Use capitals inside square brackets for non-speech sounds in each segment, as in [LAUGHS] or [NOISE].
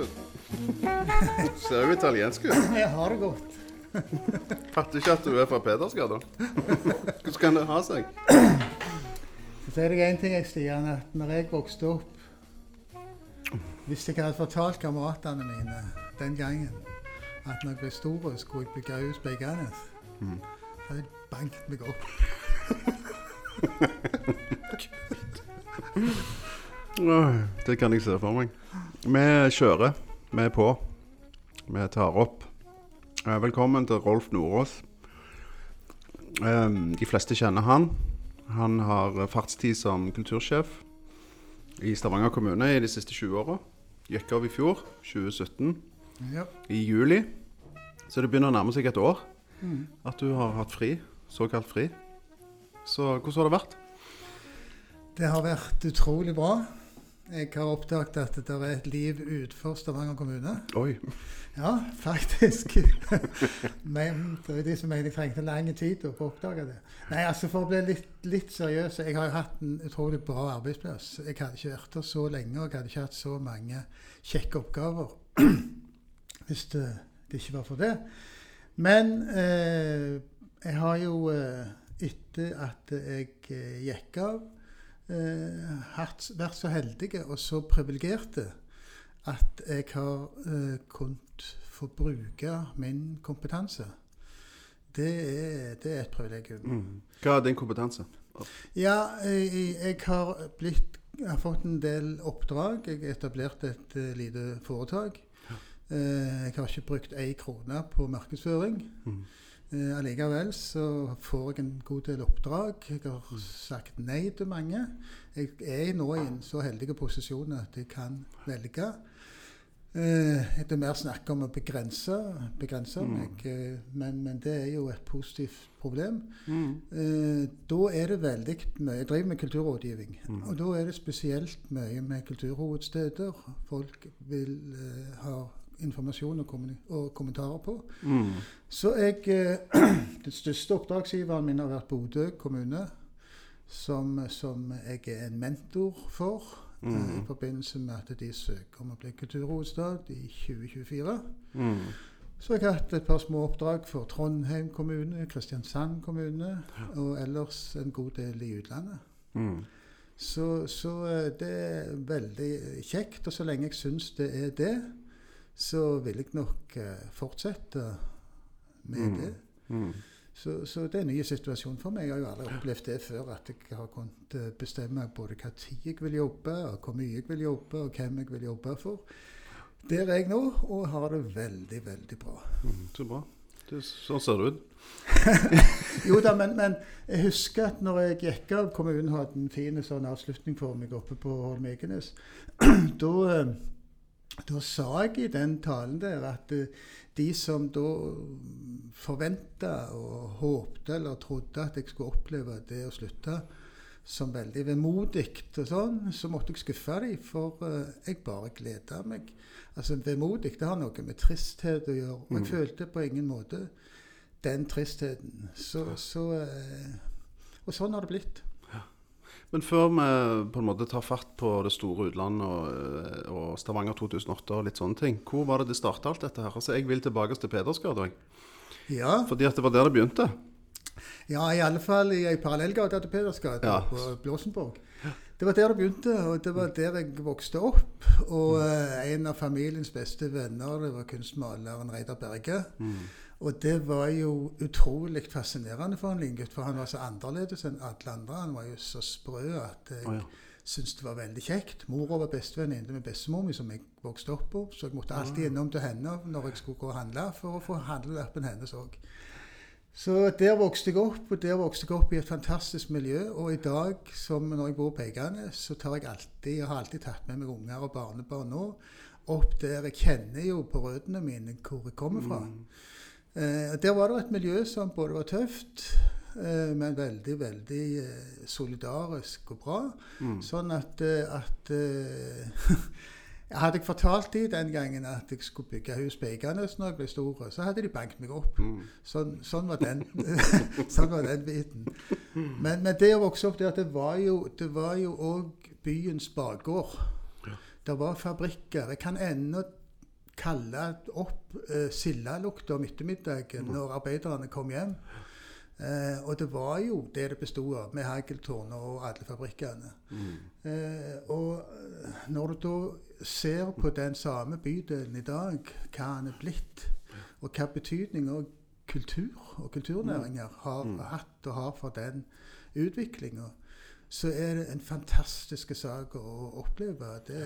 ut. Ser jo italiensk ut. Jeg har det godt. Fatter ikke at du er fra Pedersgata. Hvordan kan det ha seg? Så sier jeg en ting, jeg, Stian, at når jeg vokste opp Hvis jeg hadde fortalt kameratene mine den gangen at når jeg ble stor, skulle jeg bygge hus på Eiganes, Mm. så hadde jeg banket meg opp. [LAUGHS] Det kan jeg se for meg. Vi kjører. Vi er på. Vi tar opp. Eh, Velkommen til Rolf Nordås. Eh, De fleste kjenner han. Han har fartstid som kultursjef i Stavanger kommune i de siste 20 åra. Gikk av i fjor, 2017, Ja. i juli. Så det begynner å nærme seg et år Mm. at du har hatt fri. Såkalt fri. Så hvordan har det vært? Det har vært utrolig bra. Jeg har oppdaget at det er et liv utenfor Stavanger kommune. Oi. Ja, faktisk. [LAUGHS] Men det er de som mener jeg trengte lang tid å få oppdage det. Nei, altså For å bli litt, litt seriøs Jeg har jo hatt en utrolig bra arbeidsplass. Jeg hadde ikke vært der så lenge, og jeg hadde ikke hatt så mange kjekke oppgaver [CLEARS THROAT] hvis det, det ikke var for det. Men eh, jeg har jo eh, etter at jeg eh, gikk av, hatt, vært så heldige og så privilegerte at jeg har eh, kunnet få bruke min kompetanse. Det er, det er et privilegium. Mm. Hva er din kompetanse? Ja, jeg, jeg har blitt jeg har fått en del oppdrag. Jeg har etablert et eh, lite foretak. Eh, jeg har ikke brukt ei krone på markedsføring. Mm. Eh, allikevel så får jeg en god del oppdrag. Jeg har sagt nei til mange. Jeg er nå i en så heldig posisjon at jeg kan velge. Eh, det er mer snakk om å begrense, begrense Mm. meg, eh, men, men det er jo et positivt problem. Mm. Eh, da er det veldig mye Jeg driver med kulturrådgivning. Mm. Og da er det spesielt mye med kulturhovedsteder. Folk vil eh, ha informasjon og, kommun og kommentarer på. Mm. Så jeg eh, [CLEARS THROAT] Den største oppdragsgiveren min har vært Bodø kommune, som, som jeg er en mentor for. Mm. I forbindelse med at de søker om å bli kulturhovedstad i 2024. Mm. Så jeg har hatt et par små oppdrag for Trondheim kommune, Kristiansand kommune og ellers en god del i utlandet. Mm. Så, så eh, det er veldig kjekt. Og så lenge jeg syns det er det, så vil jeg nok eh, fortsette med Mm. det. Mm. Så, så det er en ny situasjon for meg. Jeg har jo aldri opplevd det før. At jeg har kunnet eh, bestemme både hva tid jeg vil jobbe, og hvor mye jeg vil jobbe, og hvem jeg vil jobbe for. Der er jeg nå, og har det veldig, veldig bra. Mm. Så bra. Det, sånn ser det ut. [LAUGHS] Jo da, men, men jeg husker at når jeg gikk av kommunen hadde en fin sånn avslutning for meg oppe på Holm Ekenes, [CLEARS THROAT] da, eh, da sa jeg i den talen der at eh, de som da forventa og håpte eller trodde at jeg skulle oppleve det å slutte som veldig vemodig og sånn, så måtte jeg skuffe dem, for eh, jeg bare gleda meg. Altså Vemodig det har noe med tristhet å gjøre. Og jeg Mm. følte på ingen måte den tristheten. Så, så eh, Og sånn har det blitt. Men før vi på en måte tar fatt på det store utlandet og, eh, og Stavanger 2008 og litt sånne ting, hvor var det det starta alt dette her? Altså, Jeg vil tilbake til Pedersgata. Ja, Fordi at det var der det begynte. ja i alle fall i ei parallellgate til Pedersgata Ja. på Blåsenborg. Det var der det begynte, og det var der jeg vokste opp. Og mm. en av familiens beste venner det var kunstmaleren Reidar Berge. Mm. Og det var jo utrolig fascinerende for en liten gutt, for han var så annerledes enn alle andre. Han var jo så sprø at jeg oh, ja. syntes det var veldig kjekt. Mora var bestevenninne med bestemor mi, som jeg vokste opp på. Så jeg måtte alltid innom til henne når jeg skulle gå og handle, for å få handlelappen hennes òg. Så der vokste jeg opp, og der vokste jeg opp i et fantastisk miljø. Og i dag, som når jeg bor på Eiganes, så tar jeg alltid, jeg har alltid tatt med meg unger og barnebarn nå, opp der jeg kjenner jo på røttene mine hvor jeg kommer fra. Mm. Eh, der var det et miljø som både var tøft, eh, men veldig, veldig eh, solidarisk og bra. Mm. Sånn at, at [LAUGHS] Hadde jeg fortalt dem den gangen at jeg skulle bygge hus på Eiganes når jeg ble stor, så hadde de banket meg opp. Mm. Sånn, sånn, var, den, [LAUGHS] sånn var den biten. Men, men det å vokse opp der, det var jo det var jo òg byens bakgård. Det var fabrikker. Jeg kan ennå kalle opp eh, sildelukta om ettermiddagen når arbeiderne kom hjem. Eh, og det var jo det det bestod av, med hageltårn og alle fabrikkene. Eh, og eh, når du da ser på den samme bydelen i dag, hva den er blitt, og hva betydning og kultur og kulturnæringer har hatt og har for den utviklinga, så er det en fantastisk sak å oppleve. Det,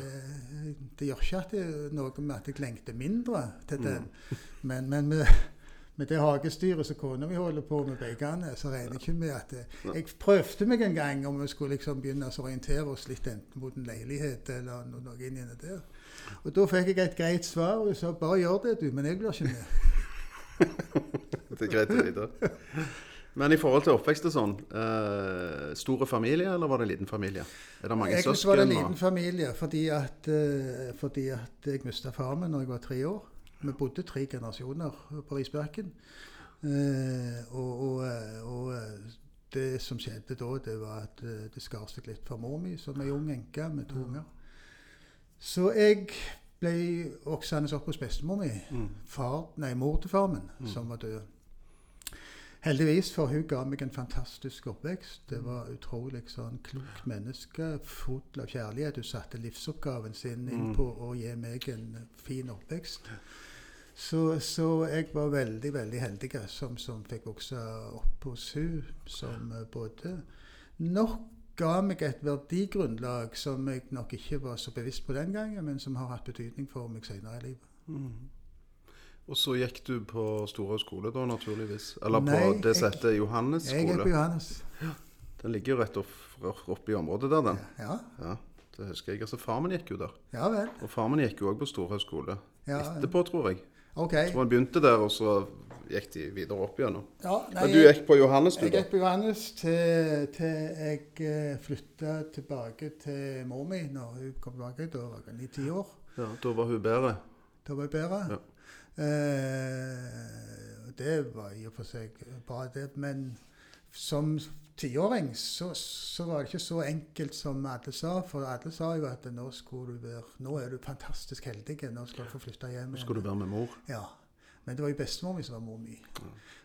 det gjør ikke at det er noe med at jeg lengter mindre til den, men, men med, med det hagestyret som kona mi holder på med begge, så regner jeg ikke med at det, Jeg prøvde meg en gang om vi skulle liksom begynne å orientere oss litt enten mot en leilighet eller no- noe inn i det der. Og da fikk jeg et greit svar, og hun sa bare gjør det, du, men jeg blir ikke med. [LAUGHS] Det er greit å vite. Men i forhold til oppvekst og sånn, eh, store familie, eller var det liten familie? Er det mange Egentlig så søsken? var det en liten familie, fordi at, eh, fordi at jeg mista faren min da jeg var tre år. Vi bodde tre generasjoner på Risbergen. Eh, og, og, eh, og eh, det som skjedde da, det var at det skar seg litt for mor mi, som ei ung enke med to unger. Så jeg ble voksende opp hos bestemor mi. Mm. Far, nei, mor til far min, som var død. Heldigvis, for hun ga meg en fantastisk oppvekst. Det var utrolig sånn klok menneske, full av kjærlighet. Hun satte livsoppgaven sin inn på å gi meg en fin oppvekst. Så, så jeg var veldig, veldig heldig som, som fikk vokse opp hos hun, som både nok ga meg et verdigrunnlag som jeg nok ikke var så bevisst på den gangen, men som har hatt betydning for meg senere i livet. Og så gikk du på Storhaug skole, da, naturligvis? Eller på Nei, det som heter Johannes Jeg er på Johannes. Johannes. Den ligger jo rett oppe opp i området der, den. Ja, Ja, det husker jeg. Altså, Far min gikk jo der. ja vel. Og far min gikk jo òg på Storhaug skole. Ja, Etterpå, tror jeg. OK. Så han begynte der, og så gikk de videre opp igjennom. Ja, nei, Men du gikk på Johannes, du, Jeg gikk på Johannes til, til jeg flytta tilbake til mor mi når hun kom tilbake. Da var jeg ni-ti år. Ja, Da var hun bedre. Da var hun bedre. Ja. Eh, det var i og for seg bra, det. Men som tiåring så, så var det ikke så enkelt som alle sa. For alle sa jo at nå, du være, nå er du fantastisk heldig, nå skal du få flytte hjem. Nå skal du være med mor. Ja. Men det var jo bestemor mi som var mor mi.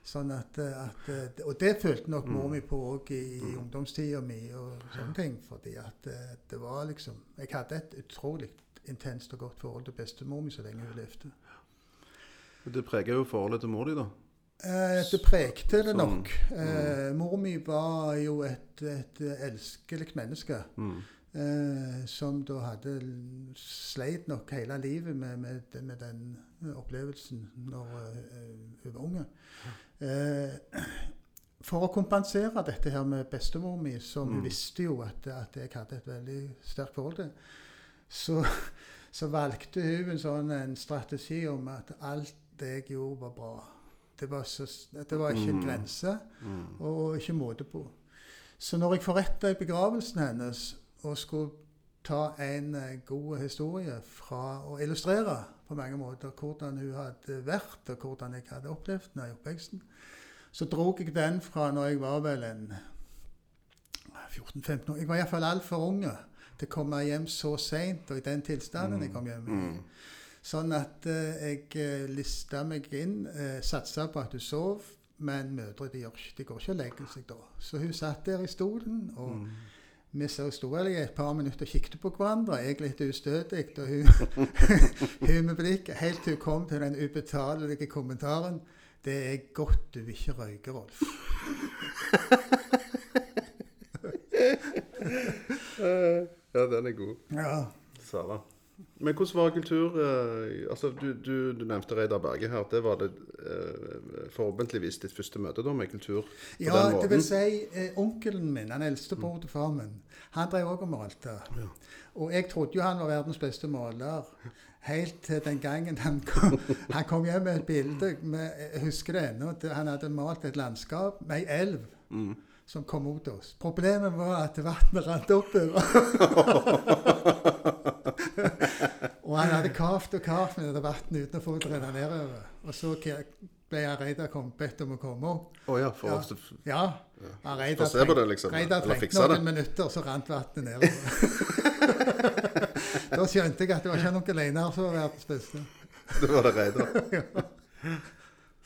Sånn at, at, og det følte nok mor mi på òg i, i ungdomstida mi og sånne ting. Fordi at eh, det var liksom Jeg hadde et utrolig intenst og godt forhold til bestemor mi så lenge hun levde. Det preger jo forholdet til mor di, da. Eh, det pregte det Sånn, nok. Eh, mor mi var jo et, et elskelig menneske. Mm. Eh, som da hadde sleit nok hele livet med, med, med den opplevelsen når eh, hun var unge. Eh, for å kompensere dette her med bestemor mi, som Mm. visste jo at, at jeg hadde et veldig sterkt forhold til, så, så valgte hun en sånn en strategi om at alt det jeg gjorde, var bra. Det var, så, det var ikke en Mm. grense, Mm. og ikke måte på. Så når jeg forretta begravelsen hennes og skulle ta en eh, god historie fra å illustrere på mange måter hvordan hun hadde vært, og hvordan jeg hadde opplevd henne i oppveksten, så dro jeg den fra når jeg var vel en 14-15 år. Jeg var iallfall altfor unge til å komme hjem så seint og i den tilstanden jeg kom hjem i. Sånn at eh, jeg eh, lista meg inn, eh, satsa på at hun sov, men mødre de, ikke- de går ikke og legger seg da. Så hun satt der i stolen, og Mm. vi sto i et par minutter og kikket på hverandre, jeg litt ustødig, og hun, [LAUGHS] hun med blikket, helt til hun kom til den ubetalelige kommentaren det er godt du ikke røyker, Rolf. [LAUGHS] Ja, den er god. Ja. Sara. Men hvordan var kultur eh, altså du, du, du nevnte Reidar Berge her. Det var det eh, forhåpentligvis ditt første møte da med kultur Ja, det vil si eh, onkelen min, han eldste bror til far min, han drev òg og malte. Og jeg trodde jo han var verdens beste maler. Helt til den gangen han kom, han kom hjem med et bilde med, Jeg husker det ennå. Han hadde malt et landskap med ei elv Mm. som kom mot oss. Problemet var at vannet rant oppover. [LAUGHS] og han hadde kavt og kavt med det vannet uten å få det renne nedover. Og så ble Reidar bedt om å komme opp. Oh, ja, for Ja. ja. Ja. Reidar trengte liksom. Noen minutter, så rant vannet nedover. [LAUGHS] da skjønte jeg at det var ikke noen alene her som var verdens beste. Det var det Reidar. [LAUGHS]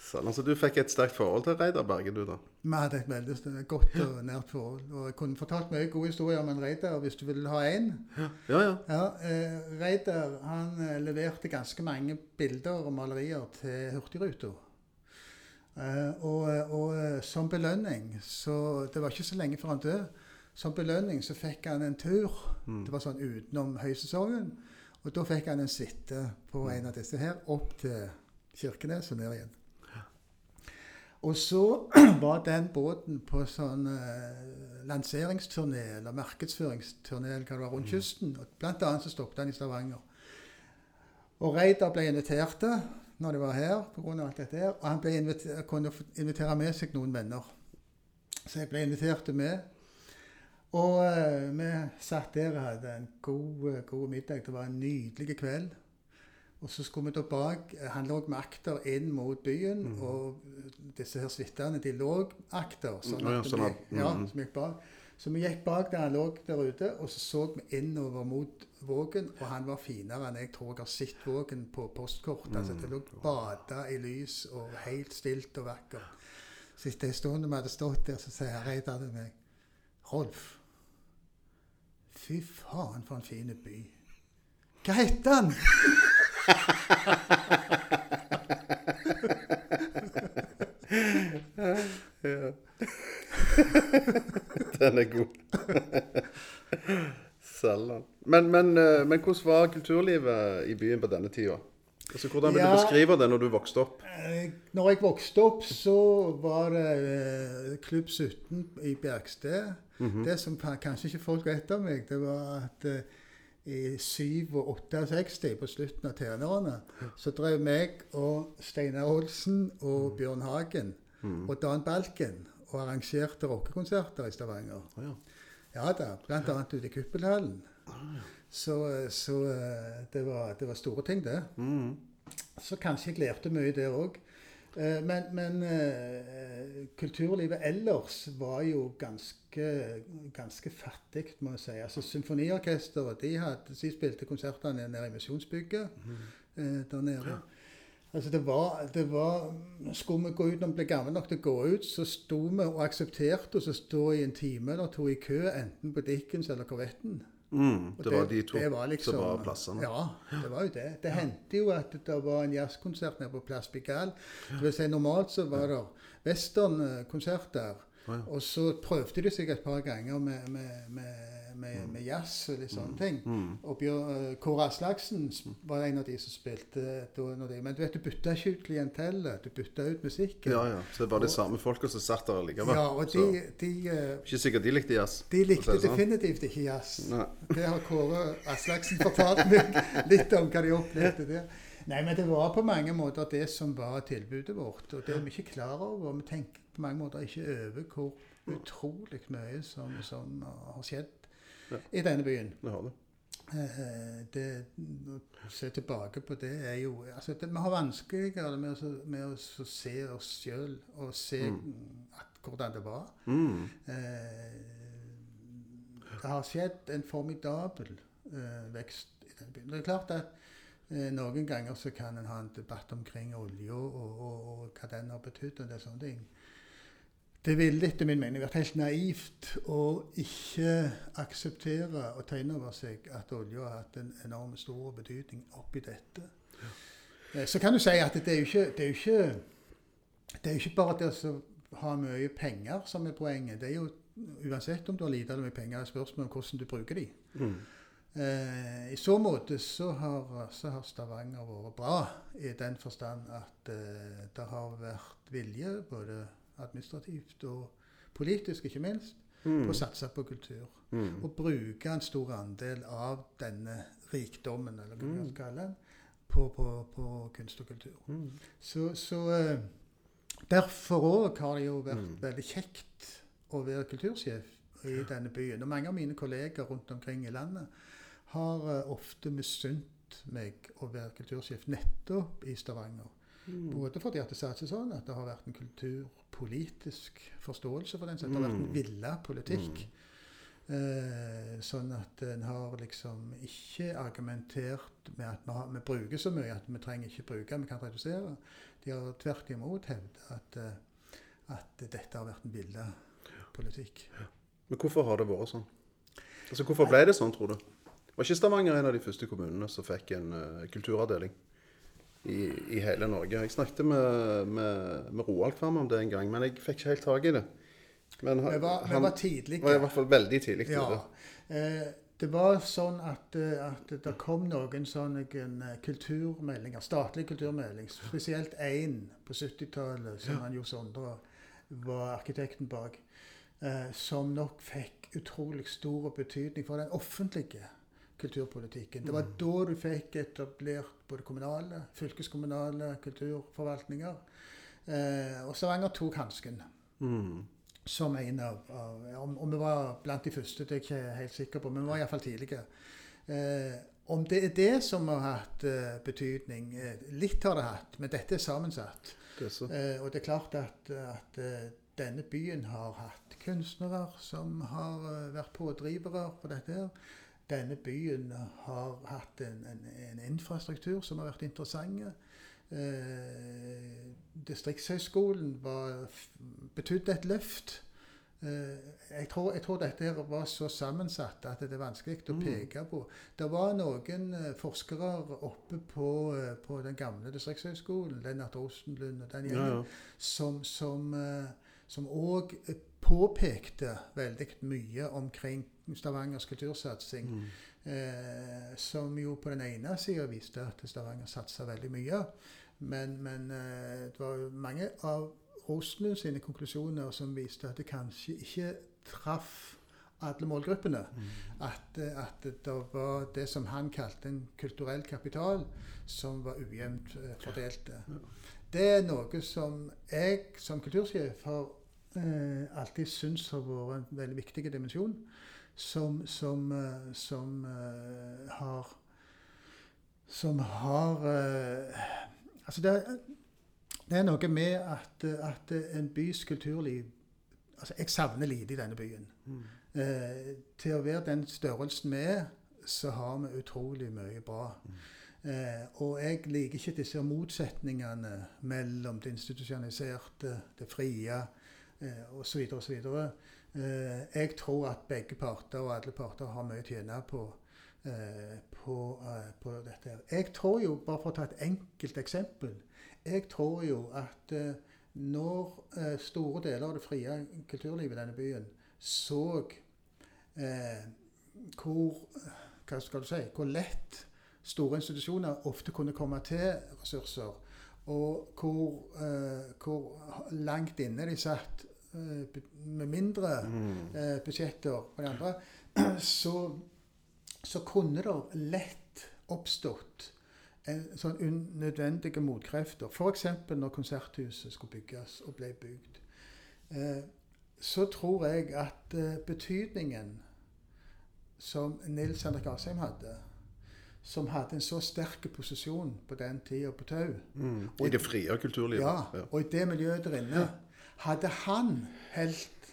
Sånn, altså du fikk et sterkt forhold til Reidar Bergen, du da? Vi hadde et veldig godt og nært forhold. Og jeg kunne fortalt mye gode historier om en Reidar hvis du vil ha én. Ja, ja. Ja, eh, Reidar han eh, leverte ganske mange bilder og malerier til Hurtigruta. Eh, og, og eh, som belønning så Det var ikke så lenge før han døde. Som belønning så fikk han en tur. Mm. Det var sånn utenom høysesongen. Og da fikk han en suite på en av disse her opp til Kirkenes og ned igjen. Og så [CLEARS THROAT] var den båten på sånn eh, lanseringsturné eller markedsføringsturné eller hva det var, rundt kysten. Og blant annet så stoppet han i Stavanger. Og Reidar ble invitert når de var her pga. alt dette her. Og han ble inviter, kunne invitere med seg noen venner. Så jeg ble invitert med. Og uh, vi satt der og hadde en god, eh, god middag. Det var en nydelig kveld. Og så skulle vi da bak Han lå med akter inn mot byen, mm. og disse her suitene de lå akter. Sånn Ja, ja, at sånn vi, ja, mhm. som gikk bak. Så vi gikk bak der han lå der ute, og så så vi innover mot Vågen. Og han var finere enn jeg tror jeg har sett Vågen på postkort. Altså, det lå bada i lys og helt stilt og vakkert. Så etter en stund vi hadde stått der, så sier Reidar til meg Rolf, fy faen for en fin by. Hva heter han? Den er god. Selland. Men, men, eh, men hvordan var kulturlivet i byen på denne tida? Altså, hvordan vil du Ja. beskrive det når du vokste opp? Eh, Når jeg vokste opp, så var det eh, Klubb 17 i Bjergsted. Mhm. Det som ka- kanskje ikke folk vet om meg, det var at eh, i 67 og 68, på slutten av tenårene, så drev meg og Steinar Olsen og Bjørn Hagen og Dan Balken og arrangerte rockekonserter i Stavanger. Oh, ja. Ja da, blant annet ute i Kuppelhallen. Så, så eh, det, var, det var store ting, det. Mm. Så kanskje jeg lærte mye der òg. Men, men eh, kulturlivet ellers var jo ganske, ganske fattig, må jeg si. Altså Symfoniorkesteret de, hadde, de spilte konsertene nede i Misjonsbygget mm. der nede. Altså det var, det var Skulle vi gå ut når vi ble gamle nok til å gå ut, så sto vi og aksepterte oss å stå i en time eller to i kø, enten på Dickens eller Korvetten. Mm, det, det var de to var liksom- som var plassene. Ja, det var jo det. Det hendte jo at det var en jazzkonsert nede på Plass Pigalle. Si, normalt så var det westernkonserter. Å, ja. Og så prøvde de seg et par ganger med, med, med, med, med jazz og litt sånne ting. Mm. Og Bjør, eh, Kåre Aslaksen var en av de som spilte da. Når de, men du vet, du bytta ikke ut klientellet. Du bytta ut musikken. Ja, ja. Så det var de samme folka som satt der likevel. Ja, og de, de, eh, Ikke sikkert de likte jazz. de likte sånn. definitivt ikke jazz. Nei. Det har Kåre Aslaksen fortalt meg [LAUGHS] litt om hva de opplevde der. Nei, men det var på mange måter det som var tilbudet vårt. Og det er vi ikke klar over. Vi tenker på mange måter ikke over hvor utrolig mye som, som har skjedd Ja. i denne byen. Det har. Eh, det, å se tilbake på det er jo altså det, Vi har vanskeligere med, å, med å se oss sjøl og se at, hvordan det var. Mm. Eh, det har skjedd en formidabel eh, vekst i den byen. Det er klart at eh, noen ganger så kan en ha en debatt omkring olja og, og, og hva den har betydd og det sånne ting. Det ville etter min mening vært helt naivt å ikke akseptere og ta inn over seg at olja har hatt en enorm stor betydning oppi dette. Ja. Så kan du si at det er jo ikke, det er jo ikke, det er jo ikke bare det å ha mye penger som er poenget. Det er jo uansett om du har lite eller mye penger, er spørsmål om hvordan du bruker de. Mm. Eh, I så måte så har, så har Stavanger vært bra i den forstand at eh, det har vært vilje, både administrativt og politisk ikke minst, Mm. på å satse på kultur. Mm. Og bruke en stor andel av denne rikdommen, eller hva Mm. man skal kalle den, på, på, på kunst og kultur. Mm. Så, så eh, derfor òg har det jo vært Mm. veldig kjekt å være kultursjef i denne byen. Og mange av mine kolleger rundt omkring i landet har eh, ofte misunt meg å være kultursjef nettopp i Stavanger. Mm. Både fordi at det satser sånn at det har vært en kulturpolitisk forståelse for den, så det har vært en Mm. villa politikk. Eh, sånn at en har liksom ikke argumentert med at vi, har, vi, bruker så mye at vi trenger ikke bruke, vi kan redusere. De har tvert imot hevdet at, eh, at dette har vært en bildepolitikk. Ja. Men hvorfor har det vært sånn? Altså Hvorfor ble det sånn, tror du? Var ikke Stavanger en av de første kommunene som fikk en uh, kulturavdeling i, i, hele Norge? Jeg snakket med, med, med Roald Kvam om det en gang, men jeg fikk ikke helt tak i det. Men han, vi var, vi var tidlige. var i hvert fall veldig tidlig. Ja. Det. det var sånn at, eh, at det kom noen sånne eh, kulturmeldinger, statlige kulturmeldinger, spesielt én på 70-tallet, som ja. han Jo Sondre var arkitekten bak, eh, som nok fikk utrolig stor betydning for den offentlige kulturpolitikken. Det var mm. da du fikk etablert både kommunale, fylkeskommunale kulturforvaltninger. Eh, og Stavanger tok hansken. Mm som en av, av om, om, vi var blant de første, det er jeg ikke helt sikker på, men vi var iallfall tidlige. Eh, om det er det som har hatt eh, betydning eh, Litt har det hatt, men dette er sammensatt. Det er eh, og det er klart at, at eh, denne byen har hatt kunstnere som har vært pådrivere for dette. her. Denne byen har hatt en, en, en infrastruktur som har vært interessant. Eh, Distriktshøgskolen betydde et løft. Eh, jeg tror, jeg tror, dette her var så sammensatt at det er vanskelig å mm. peke på. Det var noen eh, forskere oppe på, på den gamle distriktshøgskolen, Lennart Ostenlund og den gjengen, ja, ja. som, som, som òg påpekte veldig mye omkring Stavangers kultursatsing. Mm. Eh, som jo på den ene sida viste at Stavanger satsa veldig mye. Men, men eh, det var mange av Rosenlund sine konklusjoner som viste at det kanskje ikke traff alle målgruppene. Mm. At, eh, at, det var det som han kalte en kulturell kapital, som var ujevnt uh, fordelt. Det er noe som jeg som kultursjef har uh, alltid syntes har vært en veldig viktig dimensjon, som, som, uh, som har Som har Altså det, det, er noe med at, at, en bys kulturliv altså Jeg savner lite i denne byen. Mm. Eh, til å være den størrelsen vi er, så har vi utrolig mye bra. Mm. Eh, og jeg liker ikke disse motsetningene mellom det institusjonaliserte, det frie eh, osv. osv. Eh, jeg tror at begge parter og alle parter har mye å tjene på Eh, på, eh, på, dette. Jeg tror jo, bare for å ta et enkelt eksempel Jeg tror jo at eh, når store deler av det frie kulturlivet i denne byen så eh, hvor hva skal du si, hvor lett store institusjoner ofte kunne komme til ressurser, og hvor, eh, hvor langt inne de satt eh, med mindre mm. budsjetter på de andre, [CLEARS THROAT] så så kunne det lett oppstått en sånn unødvendige motkrefter. F.eks. når Konserthuset skulle bygges og ble bygd. Eh, så tror jeg at eh, betydningen som Nils Henrik Asheim hadde, som hadde en så sterk posisjon på den tida på Tau mm, I det frie kulturlivet. Ja, og i det miljøet der inne. Hadde han helt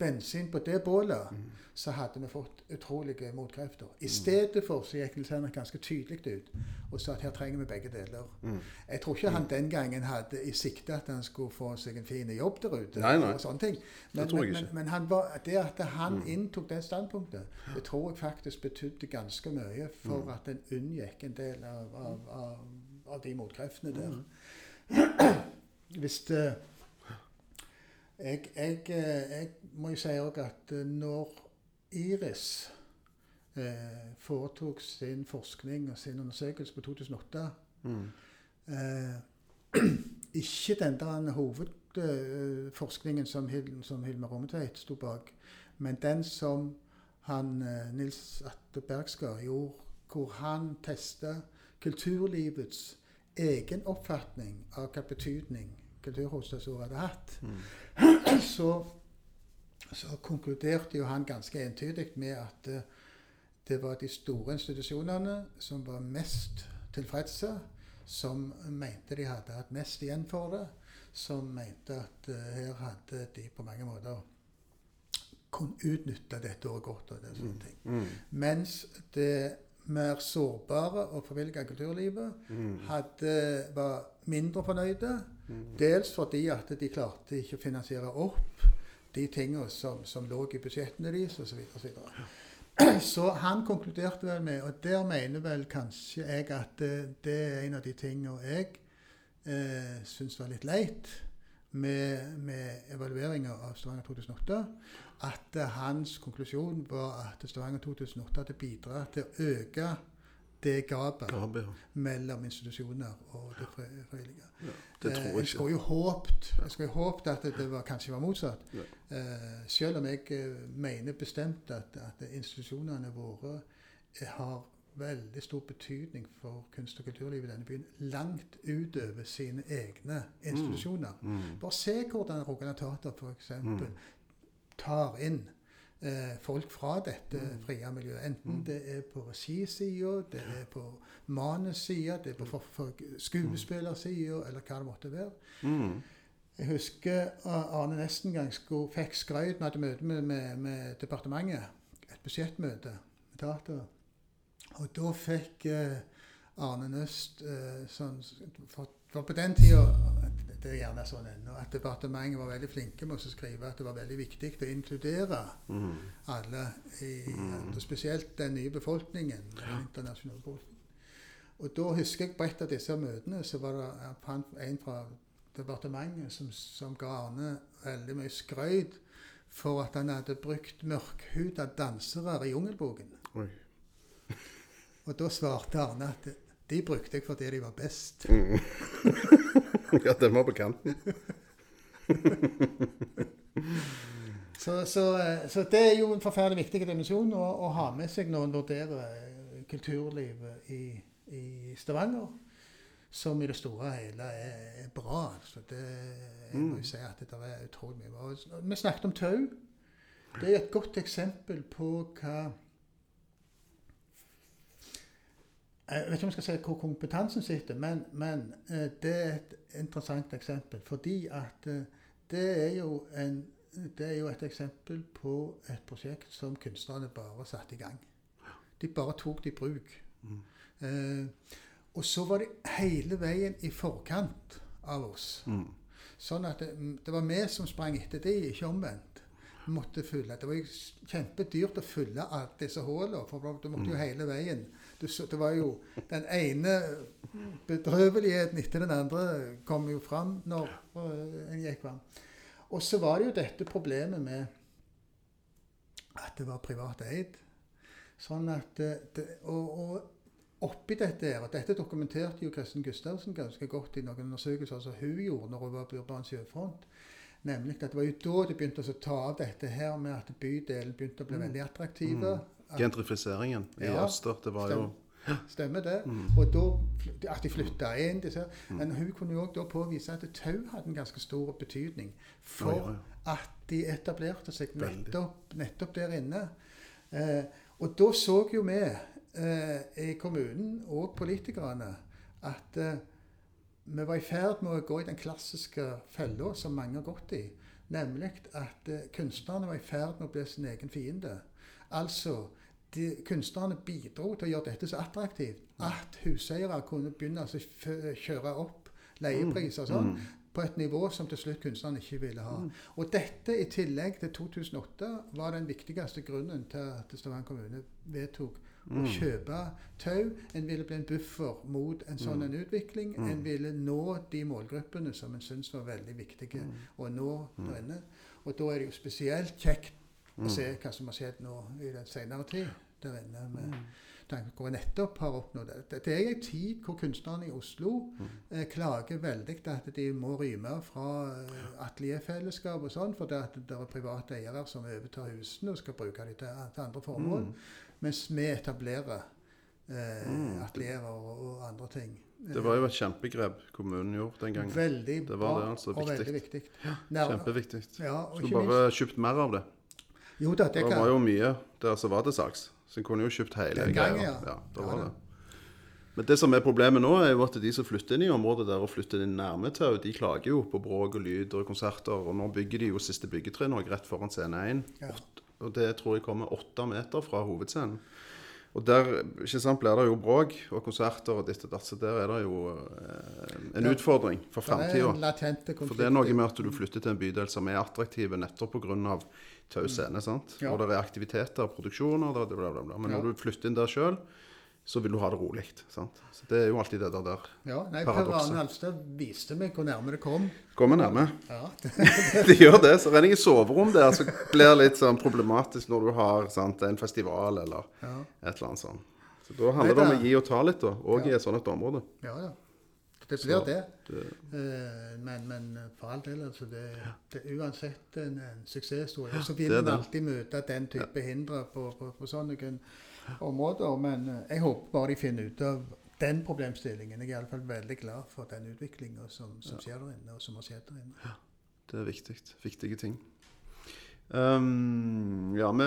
bensin på det bålet, mm. så hadde vi fått utrolige motkrefter. I mm. stedet for så gikk Nils Henrik ganske tydelig ut og sa at her trenger vi begge deler. Mm. Jeg tror ikke han mm. den gangen hadde i sikte at han skulle få seg en fin jobb der ute. Nei, nei. og sånne ting. Men, det, men, men, han var, det at han mm. inntok det standpunktet, det tror jeg faktisk betydde ganske mye for mm. at en unngikk en del av, av, av, av de motkreftene der. [CLEARS THROAT] Hvis det jeg, jeg, eh, jeg må jo si òg at eh, når Iris eh, foretok sin forskning og sin undersøkelse på 2008 mm. eh, [CLEARS THROAT] Ikke den der hovedforskningen som, Hil, som Hilmar Rommetveit sto bak, men den som han, eh, Nils Atte Bergsgaard gjorde, hvor han testa kulturlivets egen oppfatning av hva betydning kulturhovedstadsåret hadde hatt. Mm. [CLEARS THROAT] så, så, konkluderte jo han ganske entydig med at uh, det var de store institusjonene som var mest tilfredse, som mente de hadde hatt mest igjen for det, som mente at uh, her hadde de på mange måter kunne utnytte dette året godt. og det, sånne ting. Mm. Mens det mer sårbare og forvilga kulturlivet Mm. hadde, var mindre fornøyde. Dels fordi at de klarte ikke å finansiere opp de tingene som, som lå i budsjettene deres osv. Så, videre. [CLEARS THROAT] så han konkluderte vel med, og der mener vel kanskje jeg at det, det er en av de tingene jeg eh, syns var litt leit med, med evalueringa av Stavanger 2008, at eh, hans konklusjon var at Stavanger 2008 hadde bidratt til å øke det gapet Ja, mellom institusjoner og det fri- frivillige. Ja, det Eh, tror jeg skulle ikke. jeg skulle jo håpt at det, var, kanskje var motsatt. Ja. Eh, selv om jeg eh, mener bestemt at, at institusjonene våre eh, har veldig stor betydning for kunst- og kulturlivet i denne byen. Langt utover sine egne institusjoner. Mm. Bare se hvordan Rogaland Teater f.eks. Mm. Tar inn eh, folk fra dette Mm. frie miljøet. Enten det er på regisida, det er på manussida, det er på for, for skuespillersida, eller hva det måtte være. Mm. Jeg husker uh, Arne nesten gang skulle, fikk skrøyt. Vi hadde møte med, med, med departementet. Et budsjettmøte med teateret. Og da fikk eh, Arne Nøst eh, sånn for, for på den tida Det er gjerne sånn ennå at departementet var veldig flinke med å skrive at det var veldig viktig å inkludere Mm. alle, i, og spesielt den nye befolkningen. Den internasjonale befolkningen. Og da husker jeg på et av disse møtene så var det en fra departementet som, som ga Arne veldig mye skrøyt for at han hadde brukt mørkhuda dansere i Jungelboken. Og da svarte Arne at de brukte jeg fordi de var best. Mm. [LAUGHS] [LAUGHS] ja, den var på kanten. [LAUGHS] Så, så, eh, så det er jo en forferdelig viktig dimensjon å, å ha med seg når en vurderer eh, kulturlivet i, i Stavanger. Som i det store og hele er, er bra. Så det, jeg må jo si at det er utrolig mye bra. Vi snakket om tau. Det er et godt eksempel på hva Jeg vet ikke om jeg skal si hvor kompetansen sitter, men, men eh, det er et interessant eksempel. Fordi at eh, det er jo en det er jo et eksempel på et prosjekt som kunstnerne bare satte i gang. De bare tok det i bruk. Mm. Eh, og så var de hele veien i forkant av oss. Mm. Sånn at det, det var vi som sprang etter de, ikke omvendt. Vi måtte fylle. Det var jo kjempedyrt å fylle alle disse hullene, for du måtte jo hele veien. Det var jo Den ene bedrøveligheten etter den andre kom jo fram når øh, en gikk fram. Og så var det jo dette problemet med at det var privat eid. Sånn at det, det, og, og oppi dette her, og dette dokumenterte jo Kristin Gustavsen ganske godt i noen undersøkelser som hun gjorde når hun var på Urban Sjøfront. Nemlig at det var jo da de begynte å ta av dette her med at bydelen begynte å bli Mm. veldig attraktive. At, Gentrifiseringen i Ja, Øster, det var jo stemmer det. Mm. Og da at de flytta inn disse, Men hun kunne jo da påvise at tau hadde en ganske stor betydning for Ja, ja, at de etablerte seg nettopp, nettopp der inne. Eh, og da så jo vi eh, i kommunen og politikerne at eh, vi var i ferd med å gå i den klassiske fella som mange har gått i. Nemlig at eh, kunstnerne var i ferd med å bli sin egen fiende. Altså, de, kunstnerne bidro til å gjøre dette så attraktivt at huseiere kunne begynne å kjøre opp leiepriser og sånn Mm. på et nivå som til slutt kunstnerne ikke ville ha. Og dette i tillegg til 2008 var den viktigste grunnen til at Stavanger kommune vedtok å Mm. kjøpe tau. En ville bli en buffer mot en sånn en utvikling. Mm. En ville nå de målgruppene som en syntes var veldig viktige å nå der inne. Og da er det jo spesielt kjekt å se hva som har skjedd nå i den senere tid der inne. med tanke hvor jeg nettopp har oppnådd det. Det- er en tid hvor kunstnerne i Oslo eh, klager veldig at de må rømme fra eh, atelierfellesskap og sånn, fordi det, det er private eiere som overtar husene og skal bruke dem til, til andre formål. Mm. Mens vi etablerer eh, Mm. atelierer og, og andre ting. Det var jo et kjempegrep kommunen gjorde den gangen. Veldig Det bra var det, altså, og veldig viktig. Ja, Kjempeviktig. Ja, Skulle bare kjøpt mer av det. Jo da, det Det kan var jo mye der som var til salgs. Så en kunne jo kjøpt hele Den gangen, greia. ja. Ja, det var ja, det. Men det som er problemet nå, er jo at de som flytter inn i området der og flytter inn nærme Tau, de klager jo på bråk og lyd og konserter. Og nå bygger de jo siste byggetrinn også rett foran scene 1. Ja. Og det tror jeg kommer åtte meter fra hovedscenen. Og der sant, blir det jo bråk og konserter og ditt og datt, så der er det jo eh, en Ja. utfordring for framtida. For det er noe med at du flytter til en bydel som er attraktiv nettopp pga. taus scene. sant? Ja. Og det er aktiviteter, og produksjoner, det, bla, bla, bla. men når du flytter inn der sjøl, så vil du ha det rolig. sant? Så det er jo alltid det der. der. Ja, nei, Per Paradokset. Arne Alstad viste meg hvor nærme det kom. Kommer nærme. Ja, [LAUGHS] det gjør det. Så renner jeg i soverom der, så blir det litt sånn problematisk når du har sant, en festival eller ja, et eller annet sånt. Så da handler det om å gi og ta litt, da, òg i et sånt område. ja. ja. Det blir Så det. det- Eh, men, men for all del, altså. Det, det er uansett en, en suksesshistorie. Så vil det det. alltid møte den type hindre på, på, på sånne kun- områder. Men eh, jeg håper bare de finner ut av den problemstillingen. Jeg er iallfall veldig glad for den utviklinga som, som skjer der inne, og som har skjedd der inne. Ja, Det er viktig. Viktige ting. Um, ja, vi,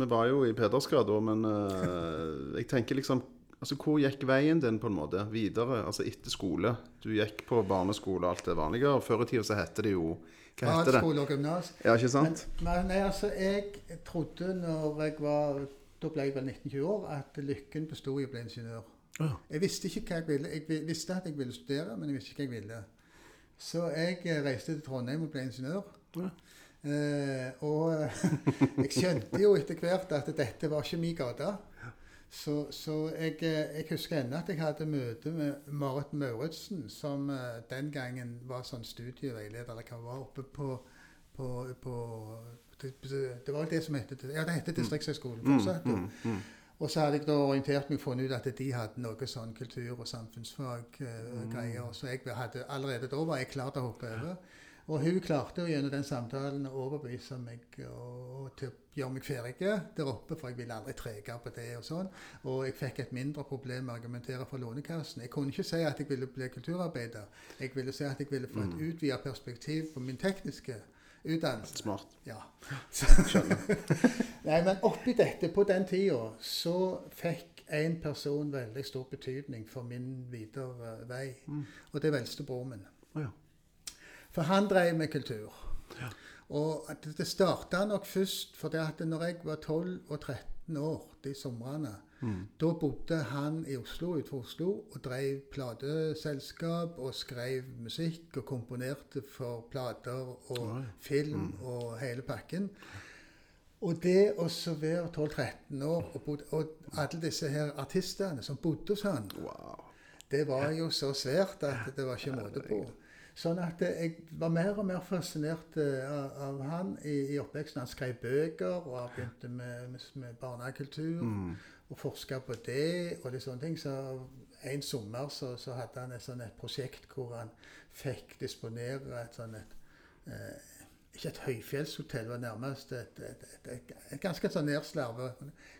vi var jo i Pedersgrad da, men uh, jeg tenker liksom Altså, Hvor gikk veien din på en måte videre? Altså etter skole? Du gikk på barneskole og alt det vanlige. og Før i tida så heter det jo Hva heter det? Barneskole og gymnas. Ja, ikke Men, sant? men nei, altså, jeg trodde når jeg var Da ble jeg vel 19-20 år, at lykken bestod i å bli ingeniør. Ja. Jeg visste ikke hva jeg ville. Jeg visste at jeg ville studere, men jeg visste ikke hva jeg ville. Så jeg eh, reiste til Trondheim og ble ingeniør. Ja. Eh, og [LAUGHS] jeg skjønte jo etter hvert at dette var ikke min gate. Så, så jeg, eh, jeg husker ennå at jeg hadde møte med Marit Mauritsen, som eh, den gangen var sånn studieveileder, eller hva var, oppe på, på, på det, det var det som het Ja, det heter Distriktshøgskolen fortsatt. Mm, mm. Og så hadde jeg da orientert meg og funnet ut at de hadde noe sånn kultur- og samfunnsfaggreier. så jeg hadde, allerede da var jeg klar til å hoppe over. Og hun klarte jo gjennom den samtalen å overbevise meg og, og til å gjøre meg ferdig der oppe, for jeg ville aldri trege på det og sånn. Og jeg fikk et mindre problem med å argumentere for Lånekassen. Jeg kunne ikke si at jeg ville bli kulturarbeider. Jeg ville si at jeg ville få et utvidet perspektiv på min tekniske utdannelse. Smart. Ja. [LAUGHS] Nei, men oppi dette, på den tida, så fikk en person veldig stor betydning for min videre vei. vei. Og det er eldstebroren min. Oh, ja. For han drev med kultur. Og det starta nok først fordi at når jeg var 12 og 13 år de somrene, da bodde han i Oslo, utenfor Oslo og drev plateselskap og skrev musikk og komponerte for plater og Oi. film og hele pakken. Og det å så være 12-13 år og, bodde, og alle disse her artistene som bodde hos han, Wow. det var jo så svært at det var ikke måte på. Sånn at jeg var mer og mer fascinert eh, av, av han i, i oppveksten. Han skrev bøker, og han begynte med, med, med barnekultur. Og forska på det og litt sånne ting. Så en sommer så, så hadde han et, sånn et prosjekt hvor han fikk disponere et sånn et eh, Ikke et høyfjellshotell, det var nærmest et, et, et, et, ganske sånn nedslarve.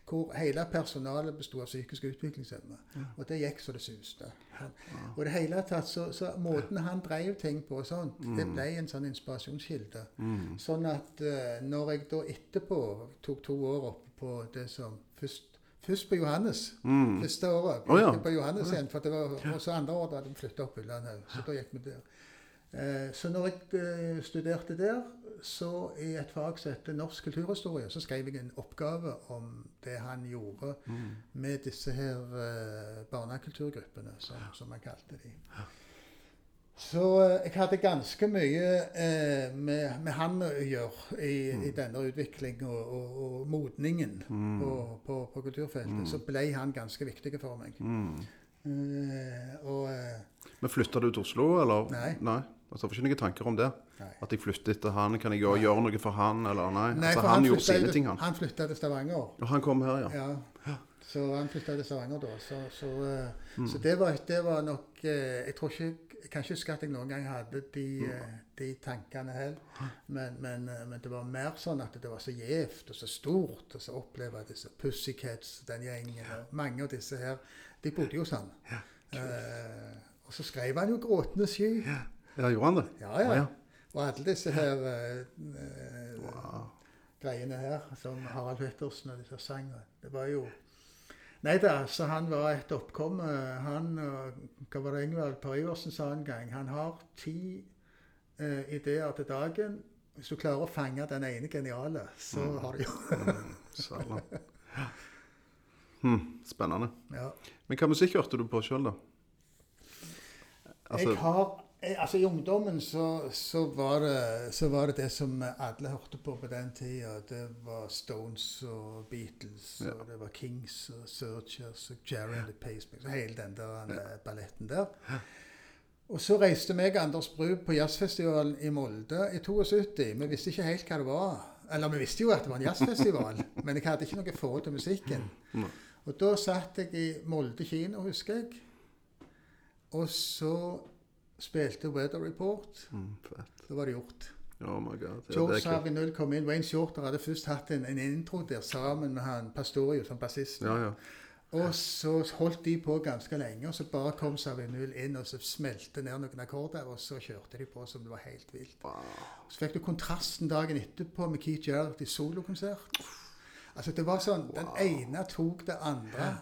Hvor hele personalet bestod av psykisk utviklingshemmede. Og det gikk så det suste. Ja. og det hele tatt så, så måten han drev ting på og sånt, det ble en sånn inspirasjonskilde. Sånn at eh, når jeg da etterpå tok to år oppe på det som først Først på Johannes. Mm. Første året. Oh, ja. På Johannes igjen. For det var, også andre året da de flytta opp Ullandhaug. Så da gikk vi der. Eh, så når jeg eh, studerte der, så i et fag som heter norsk kulturhistorie, så skrev jeg en oppgave om det han gjorde med disse her eh, barnekulturgruppene, som, som man kalte de. Så eh, jeg hadde ganske mye eh, med, med han å gjøre i, i denne utviklingen og, og, og modningen på, på, på kulturfeltet. Så ble han ganske viktig for meg. Mm. Eh, og eh, Men flytta du til Oslo, eller? Nei. Nei. Altså, får ikke noen tanker om det? Nei. At jeg flytter etter han? Kan jeg gjøre, gjøre noe for han, eller nei? Nei, altså, han, han, gjorde sine ting, han. Han flytta til Stavanger. Og han kom her, ja. Ja. Så han flytta til Stavanger da. Så, så, eh, Mm. så det, var, det var nok eh, Jeg tror ikke jeg kan ikke huske at jeg noen gang hadde de, Mm. eh, de tankene heller. Men, men, eh, men det var mer sånn at det var så gjevt og så stort. Og så oppleve disse Pussycats, den gjengen, og mange av disse her. De bodde jo sånn. Eh, og så skrev han jo 'Gråtende sky'. Ja, gjorde han det? Ja, ja. ja. Og alle disse her eh, wow. greiene her som Harald Pettersen og disse sangene. Det var jo Nei da, så han var et oppkomme. Han og hva var det Ingvald Per Iversen sa en gang? Han har ti eh, ideer til dagen, Hvis du klarer å fange den ene geniale, så Mm. har du jo Sala. hmm, spennende. ja. Men hva musikk hørte du på sjøl, da? Altså, jeg har, altså I ungdommen så, så, var det, så var det det som alle hørte på på den tida. Det var Stones og Beatles, Ja. og det var Kings og Searchers og Jerry and the Pacemakers. Hele den der ja. balletten der. Og så reiste meg og Anders Bru på jazzfestivalen i Molde i 72. Vi visste ikke helt hva det var. Eller vi visste jo at det var en jazzfestival, [LAUGHS] men jeg hadde ikke noe forhold til musikken. Og da satt jeg i Molde kino, husker jeg. Og så spilte Weather Report. mm. Da var det gjort. Oh my god. Ja, George Null kom inn. Wayne Shorter hadde først hatt en, en intro der sammen med han Pastorio som bassist. Ja, ja. Og så holdt de på ganske lenge, og så bare kom Savinul inn og så smelte ned noen akkorder, og så kjørte de på som det var helt vilt. Så fikk du kontrasten dagen etterpå med Keith Jarrett i solokonsert. Altså det var sånn, Den ene tok det andre.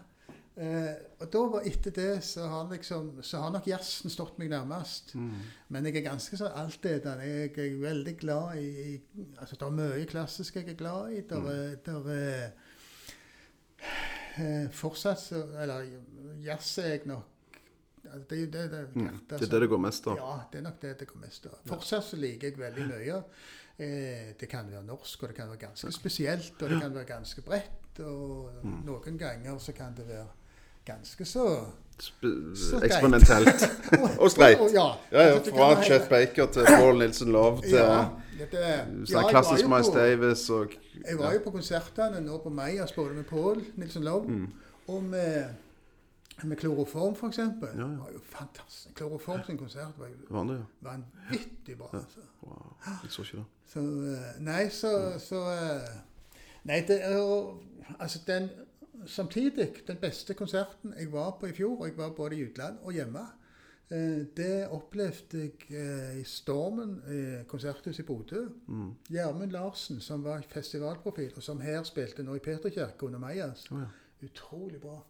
Eh, og da var etter det så har, liksom, så har nok jazzen stått meg nærmest. Mm. Men jeg er ganske sånn altetende. Jeg er veldig glad i, i altså Det er mye klassisk jeg er glad i. Der, mm. der der eh, fortsatt så Eller jazz er jeg nok altså, Det er jo det det Mm. Det er som- det det går mest av. ja, det er nok det det går mest av. Fortsatt så liker jeg veldig mye. Eh, det kan være norsk, og det kan være ganske spesielt, og det kan være ganske bredt. Og Mm. noen ganger så kan det være ganske så Eksponentelt. Så. [LAUGHS] Og streit. Ja, Ja, ja. Fra Chet Baker til Paul Nilsen Love til ja, det, det, sånn klassisk Miles Davis og Jeg var jo på konsertene nå på Meyers, både med Paul Nilsen Love Mm. og med, med Kloroform, f.eks. Ja, ja. Det var jo fantastisk. Kloroform sin konsert var jo vanvittig bra. altså. Wow. Jeg så ikke det. Så eh, Nei, så, så eh, Nei, det er jo Altså, den Samtidig, den beste konserten jeg var på i fjor, og jeg var både i utlandet og hjemme, eh, det opplevde jeg eh, i Stormen, i konserthuset i Bodø. Mm. Gjermund Larsen, som var festivalprofil, og som her spilte nå i Peterkirke under Meyers. Oh, ja. Utrolig bra.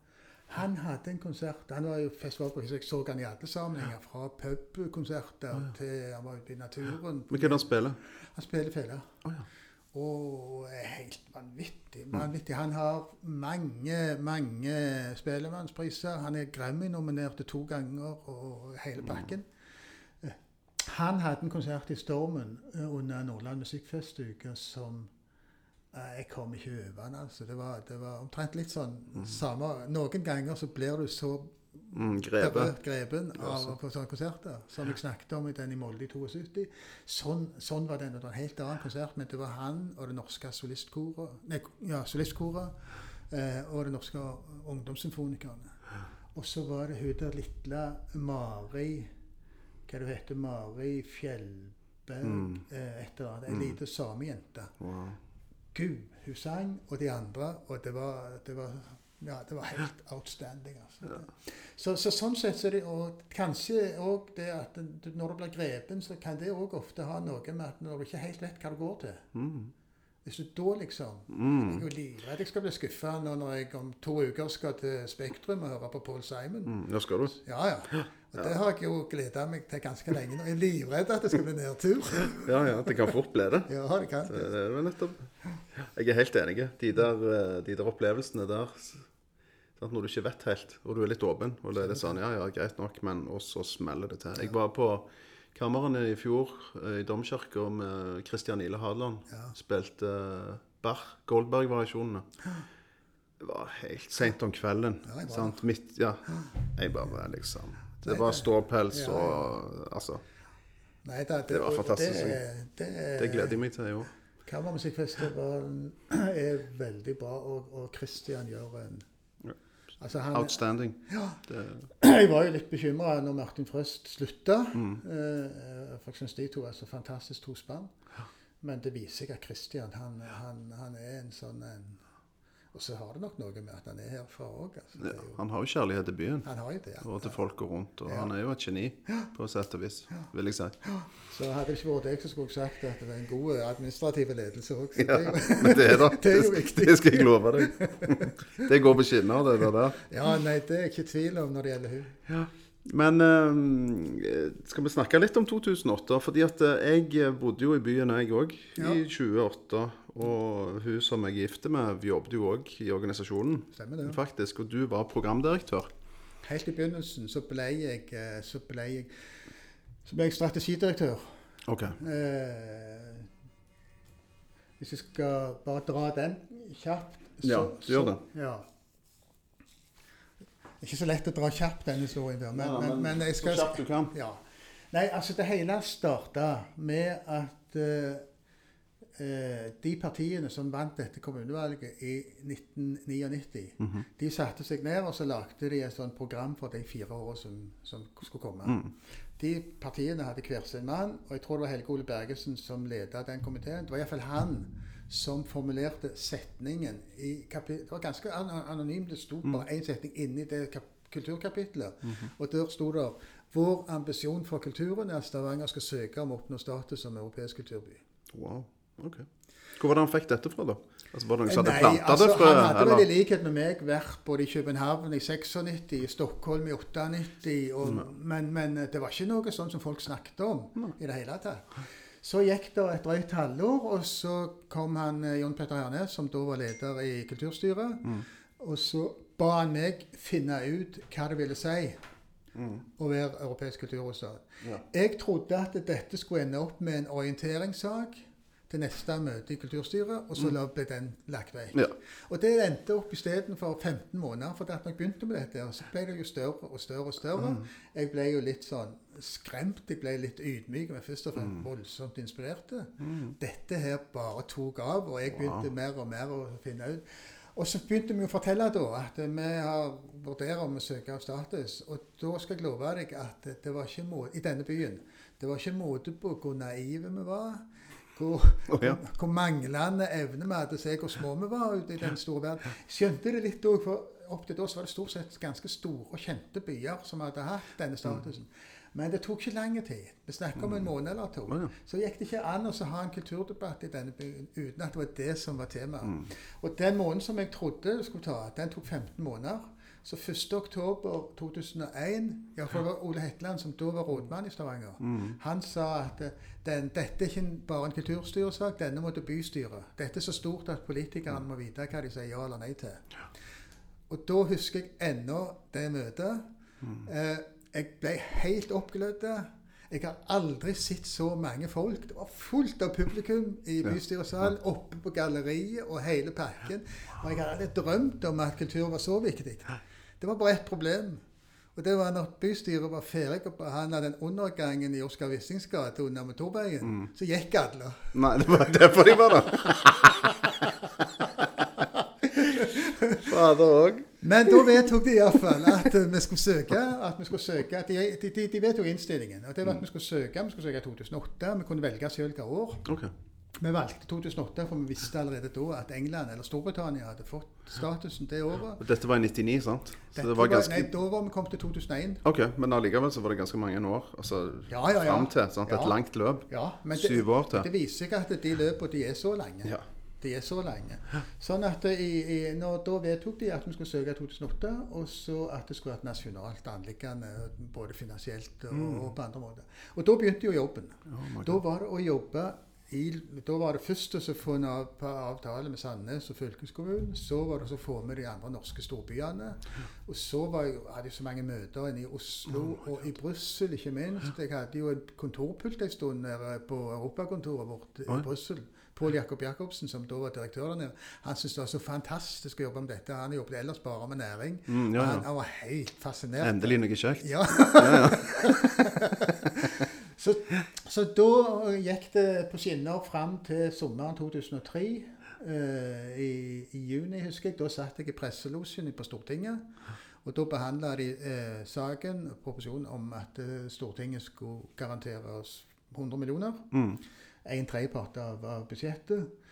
Han hadde en konsert Han var jo festivalprofil, så jeg så han i alle sammenhenger. Fra pubkonserter til han var ute i naturen. Men hva er det han spiller? Han spiller fele. Oh, ja. Er helt vanvittig. vanvittig. Han har mange, mange spelemannspriser. Han er Grammy-nominert to ganger og hele pakken. Eh, Han hadde en konsert i Stormen eh, under Nordland Musikkfestuke som eh, Jeg kom ikke over den, altså. Det var, det var omtrent litt sånn samme Noen ganger så blir du så Mm, Greve. grepen av konserter, som jeg snakket om i den i Molde i 72. Sånn, sånn var den. Det var en helt annen konsert, men det var han og det norske solistkoret, ja, solistkoret eh, og det norske ungdomssymfonikerne. Og så var det hun der lille Mari Hva det heter Mari Fjellberg Mm. eh, et eller annet. Ei Mm. lita samejente. Wow. Gud, hun sang, og de andre, og det var, det var ja, det var helt outstanding. altså. Så, så sånn sett så er det og kanskje òg det at når du blir grepen, så kan det òg ofte ha noe med at når du ikke helt vet hva du går til Mm. Hvis du da liksom Jeg er Mm. livredd jeg skal bli skuffa når jeg om to uker skal til Spektrum og høre på Paul Simon. Mm. Ja, skal du? Ja, ja. Og det har jeg jo gleda meg til ganske lenge nå. Jeg er livredd at det skal bli nedtur. [LAUGHS] Ja, ja. Det kan fort bli det. Ja, det kan Det det. er nettopp. Jeg er helt enig. De der, eh, de der opplevelsene der Når du ikke vet helt, og du er litt åpen, og det er litt sånn Ja, ja, greit nok, men og så smeller det til. Jeg var på Kammerene i fjor eh, i Domkirka med Christian Ile Hadeland. Ja. Spilte eh, Bach, Goldberg-variasjonene. Det var helt seint om kvelden. Ja, jeg sant? Midt, ja. Jeg bare liksom Det var ståpels og Altså. Nei, det, Det var fantastisk. Det, det, Det gleder jeg meg til i år. Kammermusikkfestivalen [CLEARS THROAT] er veldig bra, og, og Christian gjør en. Altså han, Outstanding. ja, [CLEARS THROAT] jeg var jo litt bekymra når Martin Frøst slutta. mm. Eh, for jeg syns de to er så fantastisk tospann. Men det viser seg at Christian han, han, han er en sånn en Og så har det nok noe med at han er herfra òg. Altså. Ja, han har jo kjærlighet til byen. han har jo det. og til folka rundt. Og Ja. han er jo et geni, på sett og vis, vil jeg si. Så hadde det ikke vært deg, så skulle sagt at det er en god administrativ ledelse òg. Ja, men det er det. [LAUGHS] Det er viktig. Det skal jeg love deg. [LAUGHS] Det går på skinner, det der. Ja, nei, det er jeg ikke tvil om når det gjelder hun. Ja. Men øh, skal vi snakke litt om 2008? Fordi at eh, jeg bodde jo i byen, jeg òg, Ja. i 2008. Og hun som jeg er gift med, jobbet jo òg i organisasjonen. Stemmer det. Faktisk, Og du var programdirektør. Helt i begynnelsen så ble jeg, eh, så ble jeg, så ble jeg strategidirektør. Ok. Eh, hvis jeg skal bare dra den kjapt så, Ja, du gjør det. Ja. Ikke så lett å dra kjapt denne historien, der, men, Ja, men, men jeg skal Så kjapt du kan. Ja. Nei, altså det hele starta med at eh, de partiene som vant dette kommunevalget i 1999, Mhm. de satte seg ned og så lagde de et sånt program for de fire årene som, som skulle komme. Mm. De partiene hadde hver sin mann, og jeg tror det var Helge Ole Bergesen som ledet den komiteen. Det var iallfall han som formulerte setningen i kapitlet Det var ganske an- anonymt. Det sto bare én setning inni det kap kulturkapitlet. Og der sto det Vår ambisjon for kulturen er at Stavanger skal søke om å oppnå status som europeisk kulturby. Wow. Ok. Hvor var det han fikk dette fra, da? Altså, Var det noen som hadde planta altså, det fra? Han hadde vel i likhet med meg vært både i København i 96, i Stockholm i 98, og, men, men det var ikke noe sånn som folk snakket om i det hele tatt. Så gikk det et drøyt halvår, og så kom han eh, Jon Petter Hernes, som da var leder i kulturstyret, og så ba han meg finne ut hva det ville si å være europeisk kulturhovedstad. Ja. Jeg trodde at dette skulle ende opp med en orienteringssak til neste møte i kulturstyret, og så la- ble den lagt vekk. Ja. Og det endte opp istedenfor 15 måneder. For da jeg begynte med dette, så ble det jo større og større og større. Jeg ble jo litt sånn skremt, jeg ble litt ydmyk, men først og fremst voldsomt inspirert. Dette her bare tok av, og jeg begynte mer og mer å finne ut. Og så begynte vi å fortelle da at vi har vurderer om å søke av status. Og da skal jeg love deg at det var ikke måte, i denne byen det var ikke måte på hvor naive vi var. Hvor, oh, ja. hvor manglende evne vi hadde å se hvor små vi var ute i den store verden. Skjønte det litt òg, for opp til da så var det stort sett ganske store og kjente byer som hadde hatt denne statusen. Men det tok ikke lang tid. Vi snakker om en måned eller to. Ja. Så gikk det ikke an å ha en kulturdebatt i denne byen uten at det var det som var temaet. Og den måneden som jeg trodde det skulle ta, den tok 15 måneder. Så 1. oktober 2001, det var Ole Hetland, som da var rådmann i Stavanger, han sa at eh, den, dette er ikke bare en kulturstyresak, denne må til bystyret. Dette er så stort at politikerne må vite hva de sier ja eller nei til. Og da husker jeg ennå det møtet. Eh, jeg ble helt oppglødd. Jeg har aldri sett så mange folk. Det var fullt av publikum i bystyresalen, oppe på galleriet og hele pakken. Og jeg hadde drømt om at kultur var så viktig. Det var bare ett problem. Og det var når bystyret var ferdig å behandle den undergangen i Oskar Wissings gate under motorveien, så gikk alle. Nei, det var derfor de var der. [LAUGHS] Fader òg. Men da vedtok de iallfall at vi skulle søke. at vi skulle søke, at De, de, de, vedtok innstillingen. og det var at Vi skulle søke vi skulle søke 2008. Vi kunne velge selv hvilket år. Ok. Vi valgte 2008, for vi visste allerede da at England eller Storbritannia hadde fått statusen det året. Og Dette var i 99, sant? Så det var nei, da var vi kommet til 2001. Ok, men allikevel så var det ganske mange år. Altså Ja, ja, ja. fram til. sant? Et Ja. langt løp. Ja, men Syv år til. Det viser seg at de løpene de er så lange. Ja. De er så lange. Sånn at i, i, når, Da vedtok de at vi skulle søke i 2008, og så at det skulle være et nasjonalt anliggende, både finansielt og, Mm. og på andre måter. Og da begynte jo jobben. Oh Da var det å jobbe da var det først å få en avtale med Sandnes og fylkeskommunen. Så var det å få med de andre norske storbyene. Og så var jo, hadde jeg så mange møter inne i Oslo og i Brussel, ikke minst. Jeg hadde jo et kontorpult en stund nede på europakontoret vårt i. Brussel. Pål Jakob Jacobsen, som da var direktør der nede, han syntes det var så fantastisk å jobbe med dette. Han jobbet ellers bare med næring. Mm, ja, ja. Han, han var helt fascinert. Endelig noe kjekt. Ja. Ja, ja. [LAUGHS] [LAUGHS] så, så da gikk det på skinner fram til sommeren 2003. Uh, i, I juni, husker jeg. Da satt jeg i presselosjen på Stortinget. Og da behandla de uh, saken, proposisjonen, om at eh, Stortinget skulle garantere oss 100 millioner. Mm. En tredjepart av, av budsjettet.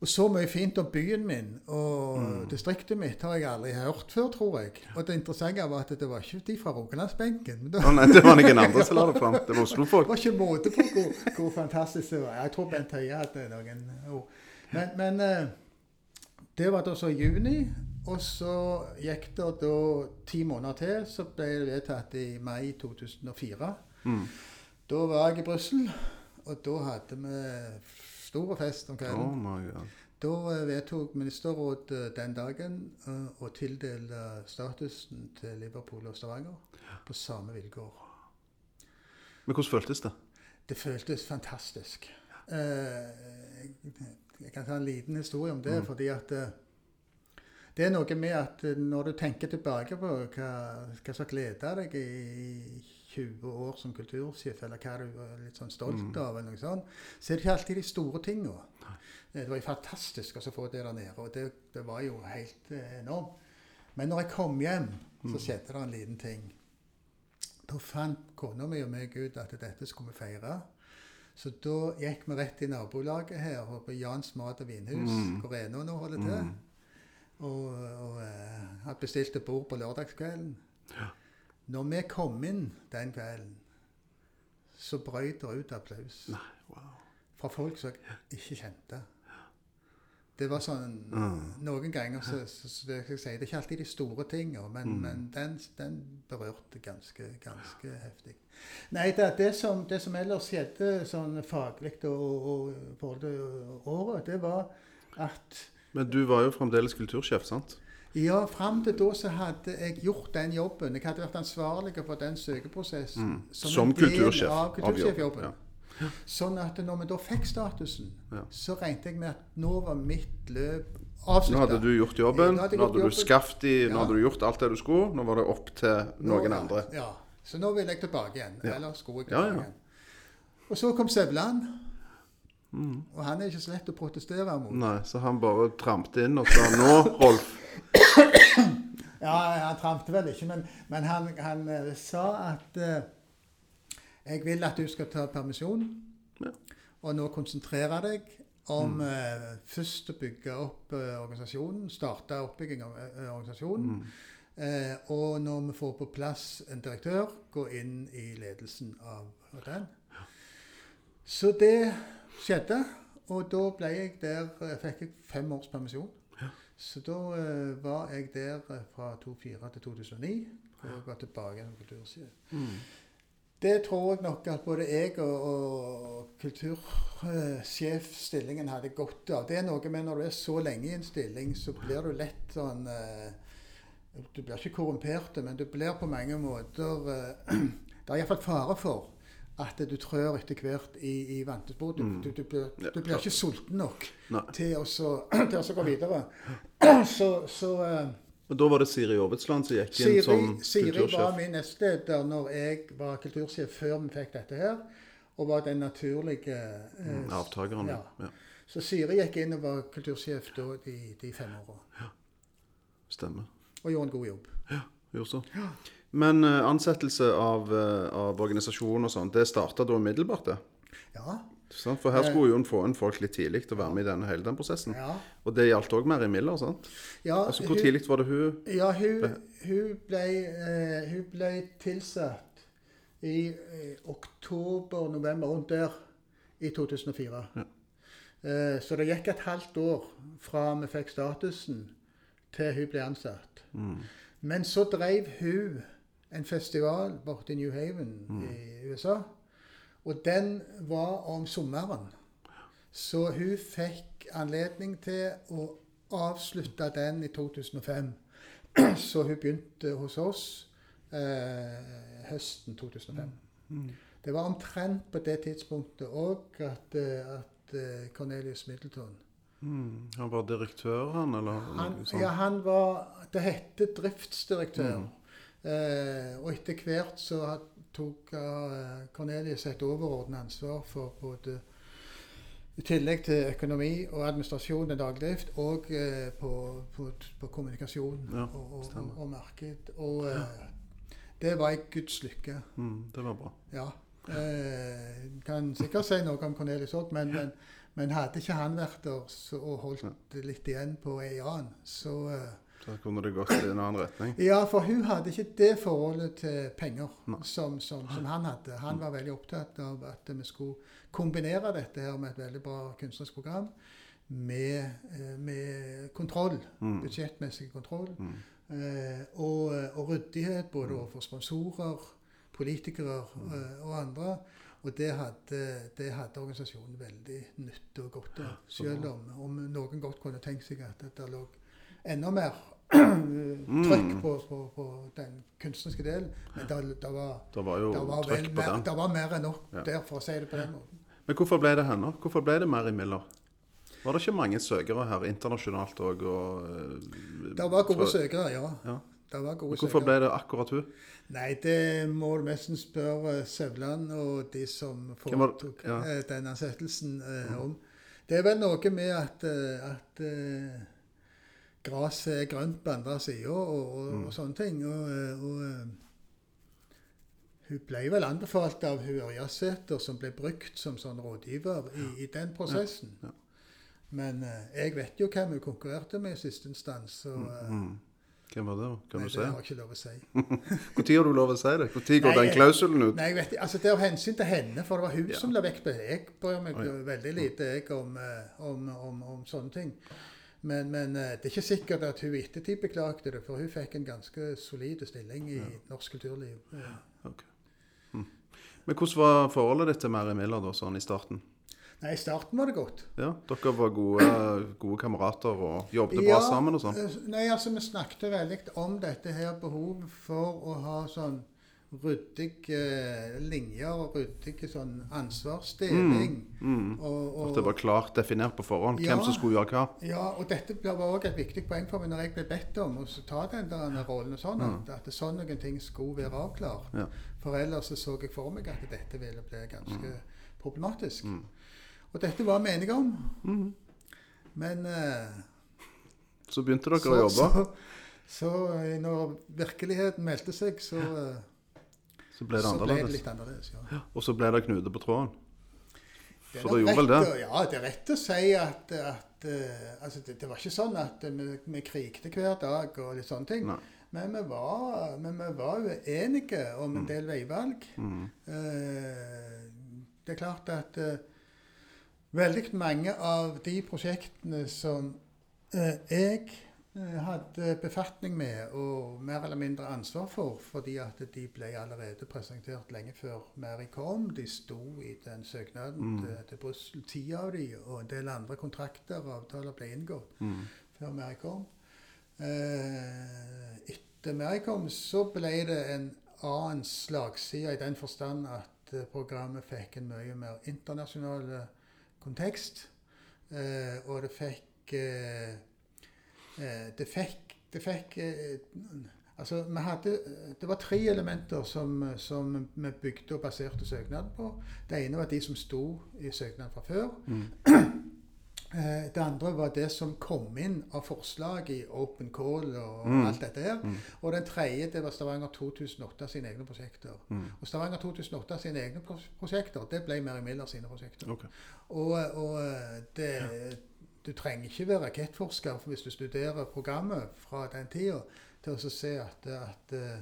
Og så mye fint om byen min og Mm. distriktet mitt har jeg aldri hørt før, tror jeg. Og det interessante var at det var ikke de fra Rogalandsbenken. men det nei, det var noen andre som la det fram. Det var det Oslo-folk. var ikke måte på hvor, hvor fantastisk det var. Jeg tror Bent Høie hadde noen ord. Men, men eh, det var da så juni. Og så gikk det da ti måneder til, så ble det vedtatt i mai 2004. Mm. Da var jeg i Brussel, og da hadde vi stor fest om Oh kvelden. my god. Da eh, vedtok ministerrådet den dagen eh, å tildele statusen til Liverpool og Stavanger på samme vilkår. Men hvordan føltes det? Det føltes fantastisk. Eh, jeg, jeg kan ta en liten historie om det. Mm. fordi at eh, det er noe med at eh, når du tenker tilbake på hva, hva som gleda deg i 20 år som kultursjef, eller hva du var litt sånn stolt Mm. av, eller noe sånt, så er det ikke alltid de store tinga. Det var jo fantastisk å få det der nede, og det, det var jo helt eh, enormt. Men når jeg kom hjem, så Mm. skjedde det en liten ting. Da fant kona mi og meg ut at dette skulle vi feire. Så da gikk vi rett i nabolaget her, og på Jans mat og vinhus, Mm. hvor Rena nå holder til. Mm. Og, og uh, hadde bestilt et bord på lørdagskvelden. Når vi kom inn den kvelden, så brøt det ut applaus Nei, wow. fra folk som jeg ikke kjente. Det var sånn Mm. Noen ganger så, så, så det, skal jeg si, det er ikke alltid de store tingene, men, Mm. men den, den berørte ganske, ganske heftig. Nei, det, det, som, det som ellers skjedde sånn faglig og, og i forhold året, det var at Men du var jo fremdeles kultursjef, sant? Ja, fram til da så hadde jeg gjort den jobben. Jeg hadde vært ansvarlig for den søkeprosessen Mm. som, Som kultursjef av kultursjefjobben. Ja. Sånn at når vi da fikk statusen, Ja. så regnet jeg med at nå var mitt løp Nå hadde du gjort jobben, Nå hadde nå hadde du skaffet de, nå hadde du gjort alt det du skulle. Nå var det opp til noen Nå- andre. Ja. Så nå vil jeg tilbake igjen. Eller skulle jeg tilbake ja. igjen. Og så kom Sevland. Mm. Og han er ikke så lett å protestere mot. Nei, så han bare trampte inn og sa nå, Rolf. Ja, han trampte vel ikke, men, men han, han eh, sa at eh, jeg vil at du skal ta permisjon, Ja. og nå konsentrere deg om eh, først å bygge opp eh, organisasjonen, starte oppbygging av eh, organisasjonen. Mm. Eh, og når vi får på plass en direktør, gå inn i ledelsen av den. Ja. Så det skjedde, og da ble jeg der eh, fikk jeg fem års permisjon. Så da eh, var jeg der eh, fra 2004 til 2009 og var tilbake som kultursjef. Mm. Det tror jeg nok at både jeg og, og kultursjefstillingen hadde godt av. Det er noe med når du er så lenge i en stilling, så blir du lett sånn eh, Du blir ikke korrumpert, men du blir på mange måter eh, [CLEARS THROAT] Det er iallfall fare for at du trør etter hvert i, i vantespor. Du, Mm. du, du, blir, Ja, du blir ikke sulten nok Nei. til å så, [CLEARS THROAT] til å så gå videre. [CLEARS THROAT] Så, så eh, Og da var det Siri Aavitsland som gikk inn Siri, som Siri var min nestleder når jeg var kultursjef før vi fikk dette her, og var den naturlige eh, Mm, Avtakeren, ja. ja. Så Siri gikk inn og var kultursjef da de, de fem åra, Stemmer. og gjorde en god jobb. Gjorde så. Men eh, ansettelse av, eh, av organisasjon og sånn, det starta da umiddelbart, det? Ja. Sånn, For her skulle jo en få inn folk litt tidlig til å være med i denne, hele den prosessen. ja. Og det gjaldt òg Mary Miller, sant? ja Altså, Hvor tidlig var det hun Ja, hun, hun, ble, uh, hun ble tilsatt i uh, oktober-november, rundt der, i 2004. Ja. Uh, så det gikk et halvt år fra vi fikk statusen til hun ble ansatt. mm. Men så drev hun en festival borte i New Haven i USA. Og den var om sommeren. Så hun fikk anledning til å avslutte den i 2005. [CLEARS THROAT] Så hun begynte hos oss eh, høsten 2005. Mm. Det var omtrent på det tidspunktet òg at, eh, at eh, Cornelius Middleton Mm. Han var direktør, han, eller han, ja, han var Det hette driftsdirektør. Mm. Eh, og etter hvert så tok uh, Cornelius et overordnet ansvar for både i tillegg til økonomi og administrasjon og dagdrift, og eh, på, på, på kommunikasjon Ja, og, og, og, og marked. Og eh, det var ei Guds lykke. Mm, det var bra. Ja. Eh, kan sikkert si noe om Cornelius òg, men, men, men hadde ikke han vært der så, og holdt litt igjen på EIA-en, så eh, Så kunne det gått i en annen retning. Ja, for hun hadde ikke det forholdet til penger som, som, som han hadde. Han var veldig opptatt av at vi skulle kombinere dette her med et veldig bra kunstnerisk program. med, eh, med kontroll. Mm. Budsjettmessig kontroll. Mm. Eh, og, og ryddighet både overfor sponsorer, politikere Mm. og andre. Og det hadde, det hadde organisasjonen veldig nytte og godt av. Selv om, om noen godt kunne tenkt seg at det lå enda mer trykk [CLEARS THROAT] Mm. på, på, på den kunstneriske delen. Men det, det var, Det var var, trykk vel, mer, det var mer enn nok Ja. der, for å si det på den måten. Men hvorfor ble det henne? Hvorfor ble det Mary Miller? Var det ikke mange søkere her internasjonalt òg? Det var gode søkere, ja. Ja. Det var gode Hvorfor ble det akkurat hun? Nei, det må du nesten spørre Søvland og de som foretok ja. eh, den ansettelsen eh, om. Det er vel noe med at, eh, at eh, gresset er grønt på andre sida og, og, Mm. og sånne ting. Og, og hun ble vel anbefalt av hun Ørjasæter, som ble brukt som sånn rådgiver i, i den prosessen. Ja. Men eh, jeg vet jo hvem hun konkurrerte med i siste instans. og... eh, Mm. Hvem var det? Kan nei, du si? det har ikke lov å si. [LAUGHS] Når har du lov å si det? Når går den klausulen ut? Nei, jeg vet. Altså, Det er av hensyn til henne, for det var hun Ja. som la vekk på. Jeg bryr meg oh, ja. veldig lite jeg, om, eh, om, om, om sånne ting. Men, men eh, det er ikke sikkert at hun i ettertid beklagte det, for hun fikk en ganske solid stilling i norsk kulturliv. Eh, Ok. Mm. Men hvordan var forholdet ditt til Mary Miller da, sånn i starten? Nei, i starten var det godt. Ja, Dere var gode, gode kamerater og jobbet bra sammen og sånn? eh, Nei, altså Vi snakket veldig om dette her behovet for å ha sånn ryddige linjer og ryddige sånn ansvarsdeling. Mm. Og, og, At det var klart definert på forhånd Ja. hvem som skulle gjøre hva? Ja, og dette var også et viktig poeng for meg når jeg ble bedt om å ta den der rollen. og sånn, at, at sånne ting skulle være avklart. Ja. For ellers så, så jeg for meg at dette ville bli ganske problematisk. Mm. Og dette var vi enige om. Mhm. Men eh, Så begynte dere så, å jobbe. så, så eh, når virkeligheten meldte seg, så, eh, Så ble det så ble det litt annerledes. Ja. Og så ble det knute på tråden. Det For det gjorde vel det? å- Ja, det er rett å si at, at uh, altså det, det var ikke sånn at eh, vi, vi krigte hver dag og litt sånne ting. Nei. Men vi var, men vi var uenige om en del veivalg. Mm. Uh, det er klart at eh, veldig mange av de prosjektene som eh, jeg eh, hadde befatning med og mer eller mindre ansvar for, fordi at de ble allerede presentert lenge før Mary kom. De sto i den søknaden Mm. til, til Brussel, ti av de, og en del andre kontrakter og avtaler ble inngått Mm. før Mary kom. Eh, etter Mary kom, så ble det en annen slagside i den forstand at eh, programmet fikk en mye mer internasjonal eh, kontekst. Eh, og det fikk eh, eh, Det fikk, det fikk eh, Altså, vi hadde, Det var tre elementer som, som vi bygde og baserte søknaden på. Det ene var de som sto i søknaden fra før. Mm. [CLEARS THROAT] Eh, Det andre var det som kom inn av forslag i Open Call og Mm. alt dette her. Mm. Og den tredje det var Stavanger 2008 sine egne prosjekter. Mm. Og Stavanger 2008 sine egne prosjekter, det ble Mary Miller sine prosjekter. Okay. Og, og det, ja. du trenger ikke være rakettforsker hvis du studerer programmet fra den tida, til å se at, at eh,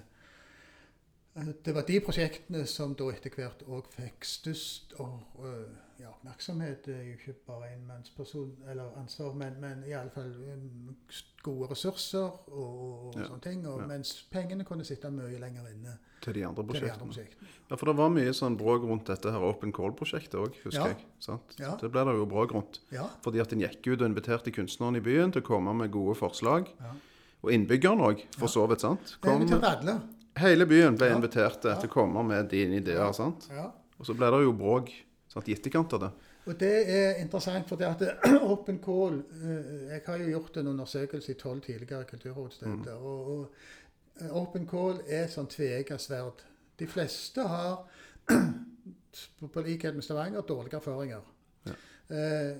det var de prosjektene som da etter hvert òg fikk størst og, øh, ja, oppmerksomhet. Det er jo ikke bare en mannsperson eller ansvar, men, men i alle fall um, gode ressurser og, og Ja, sånne ting. Og, ja. Mens pengene kunne sitte mye lenger inne Til de andre prosjektene. de andre. Ja, for det var mye sånn bråk rundt dette her Open Call-prosjektet òg, husker Ja. jeg. sant? Det ble det jo bråk rundt. Fordi at en gikk ut og inviterte kunstnerne i byen til å komme med gode forslag. Og innbyggerne òg, for så vidt. sant? Kom, inviterte alle. Hele byen ble Ja. invitert til Ja. å komme med dine ideer. sant? Ja. Og så ble det jo bråk sant, i etterkant av det. Og det er interessant, for det at [CLEARS THROAT] Open Call eh, Jeg har jo gjort en undersøkelse i tolv tidligere kulturhovedsteder. Og, og eh, Open Call er sånn tveegget sverd. De fleste har, [CLEARS THROAT] på, likhet med Stavanger, dårlige erfaringer. Ja. Eh,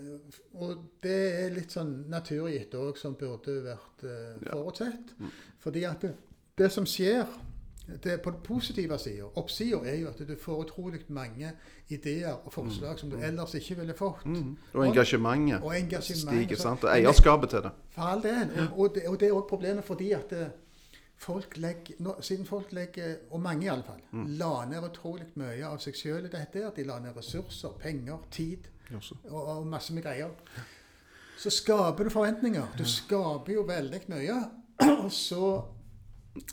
og det er litt sånn naturgitt òg, som burde vært eh, Ja. forutsett. Mm. Fordi at det, det som skjer det på den positive sida, oppsida, er jo at du får utrolig mange ideer og forslag som du ellers ikke ville fått. Mm. Og engasjementet Og engasjement. stiger. sant? Og eierskapet til det. For all del. Og, og, det, er òg problemet fordi at eh, folk legger, nå, siden folk legger, og mange iallfall, mm. la ned utrolig mye av seg sjøl i dette. At De la ned ressurser, penger, tid og, og masse med greier. så skaper du forventninger. Du skaper jo veldig mye. [CLEARS THROAT] Og så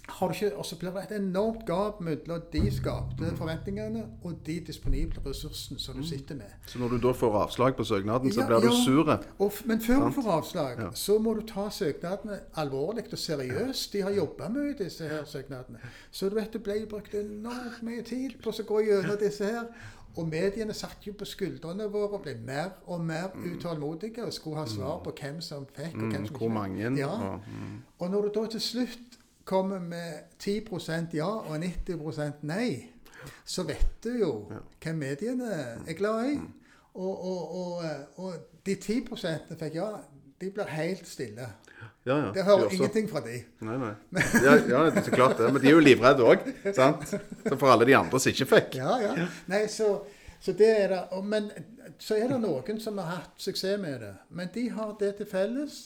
har du ikke, og så blir det et enormt gap mellom de skapte forventningene og de disponible ressursene som du sitter med. Så når du da får avslag på søknaden, så Ja, blir du ja. sur? Men før du får avslag, Ja. så må du ta søknadene alvorlig og seriøst. De har jobba mye, disse her søknadene. Så du vet det ble brukt enormt mye tid på å gå gjennom disse her. Og mediene satt jo på skuldrene våre og ble mer og mer utålmodige og skulle ha svar på hvem som fikk, og Mm, hvem som ikke fikk. Ja. Mm. Og når du da til slutt kommer med 10% ja og 90% nei, så vet du jo hvem mediene er glad i. Og, og, og, og de 10 fikk ja, de blir helt stille. ja, ja. Det hører de ingenting fra de. Nei, nei. Ja, ja, det er så klart det. Men de er jo livredde òg, sant? Så for alle de andre som ikke fikk. Ja, ja. Nei, så, så det er det. Men så er det noen som har hatt suksess med det. Men de har det til felles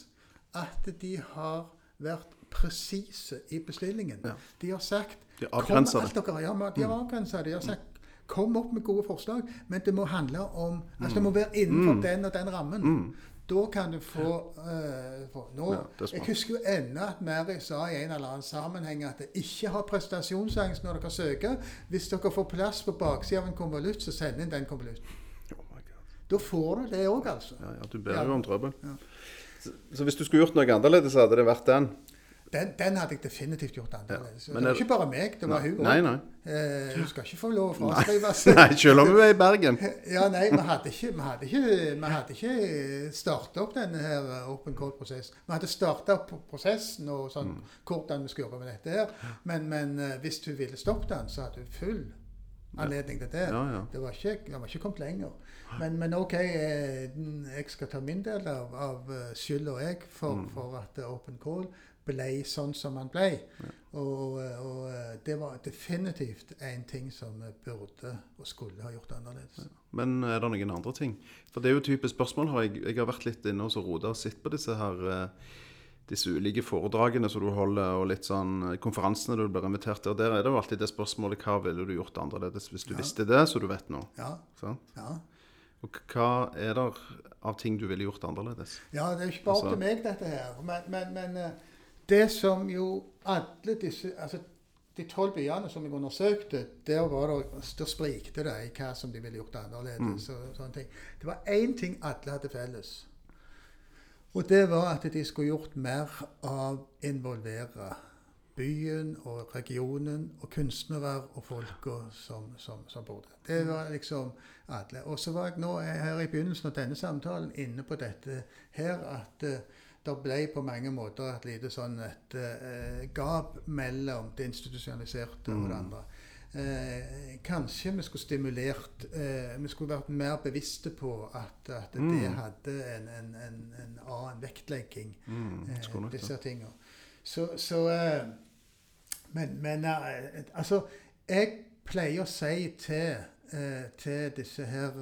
at de har vært presise i bestillingen. Ja. De har sagt De Kom avgrensa det. ja, De har avgrensa det. De har sagt Kom opp med gode forslag, men det må handle om Altså det må være innenfor Mm. den og den rammen. Mm. Da kan du få, uh, få nå, Ja. Jeg husker jo ennå at Mary sa i en eller annen sammenheng at det ikke har prestasjonsangst når dere søker. Hvis dere får plass på baksida av en konvolutt, så send inn den konvolutten. Oh. Da får du det òg, altså. Ja, ja, du ber jo om trøbbel. Ja. Så, så hvis du skulle gjort noe annerledes, hadde det vært den? Den, den hadde jeg definitivt gjort annerledes. Ja, det var ikke bare meg, det var Nei, hun òg. Eh, hun skal ikke få lov å fraskrive [LAUGHS] seg. Nei, selv om hun er i Bergen. [LAUGHS] Ja, nei, vi hadde ikke, vi hadde ikke, vi hadde ikke starta opp denne her eh, open call-prosessen. Vi hadde starta opp prosessen og sånn, Mm. hvordan vi skulle jobbe med dette her. Men, men eh, hvis du ville stoppet den, så hadde du full anledning til det. Ja, ja. Det var ikke, det var ikke kommet lenger. Men, men OK, eh, jeg skal ta min del av, av eh, skylda, jeg, for, Mm. for at eh, open call ble sånn som han ble. Og, eh, og eh, det var definitivt en ting som vi burde og skulle ha gjort annerledes. Men er det noen andre ting? For det er jo typisk spørsmål. Har jeg, jeg har vært litt inne og Roda rota og sett på disse her eh, disse ulike foredragene som du holder, og litt sånn eh, konferansene du blir invitert til. Og der er det jo alltid det spørsmålet hva ville du gjort annerledes hvis du Ja. visste det, så du vet nå. Ja, ja. Og hva er det av ting du ville gjort annerledes? Ja, det er jo ikke bare opp Altså- til meg, dette her. Men, men, men det som jo alle disse altså De tolv byene som jeg undersøkte, der var det, der sprikte det i hva som de ville gjort annerledes. og sånne ting. Det var én ting alle hadde felles. Og det var at de skulle gjort mer av involvere byen og regionen og kunstnere og folka som, som, som bor der. Det var liksom alle. Og så var jeg nå her i begynnelsen av denne samtalen inne på dette her at uh, det ble på mange måter et lite sånn et uh, gap mellom det institusjonaliserte og det andre. Eh, kanskje vi skulle stimulert eh, Vi skulle vært mer bevisste på at, at det Mm. hadde en, en, en, en annen vektlegging, Mm, eh, det. disse tingene. Så, så eh, Men, men eh, altså Jeg pleier å si til, til disse her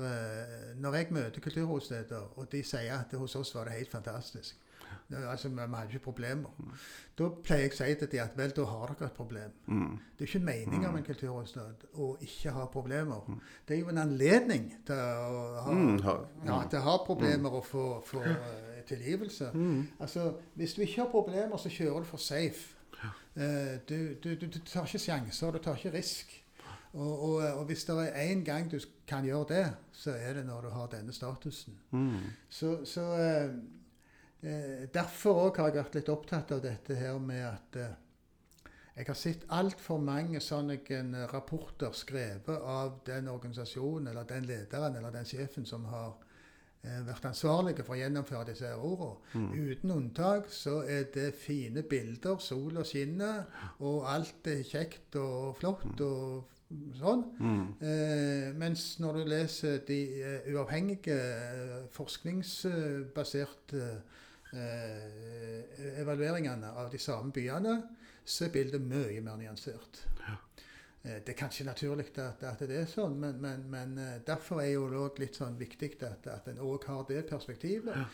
Når jeg møter kulturhovedsteder, og de sier at hos oss var det helt fantastisk Det- Altså, Vi hadde ikke problemer. Da pleier jeg å si til dem at vel, da har dere et problem. Mm. Det er ikke meninga med en kulturhovedstad å ikke ha problemer. Det er jo en anledning til å ha, Mm, ha- ja, til å ha problemer og få, få uh, tilgivelse. Mm. Altså, Hvis du ikke har problemer, så kjører du for safe. Uh, du, du, du, du tar ikke sjanser, du tar ikke risk. Og, og, og hvis det er én gang du kan gjøre det, så er det når du har denne statusen. Mm. Så, så eh, Derfor òg har jeg vært litt opptatt av dette her med at eh, jeg har sett altfor mange sånne eh, rapporter skrevet av den organisasjonen eller den lederen eller den sjefen som har eh, vært ansvarlige for å gjennomføre disse ordene. Mm. Uten unntak så er det fine bilder, sola skinner, og alt er kjekt og flott og sånn. Mm. Eh, mens når du leser de uh, uavhengige, forskningsbaserte forskningsbaserte eh, evalueringene av de samme byene, så er bildet mye mer nyansert. Eh, det er kanskje naturlig at, at det er sånn, men, men, men eh, derfor er jo det litt sånn viktig at, at en òg har det perspektivet.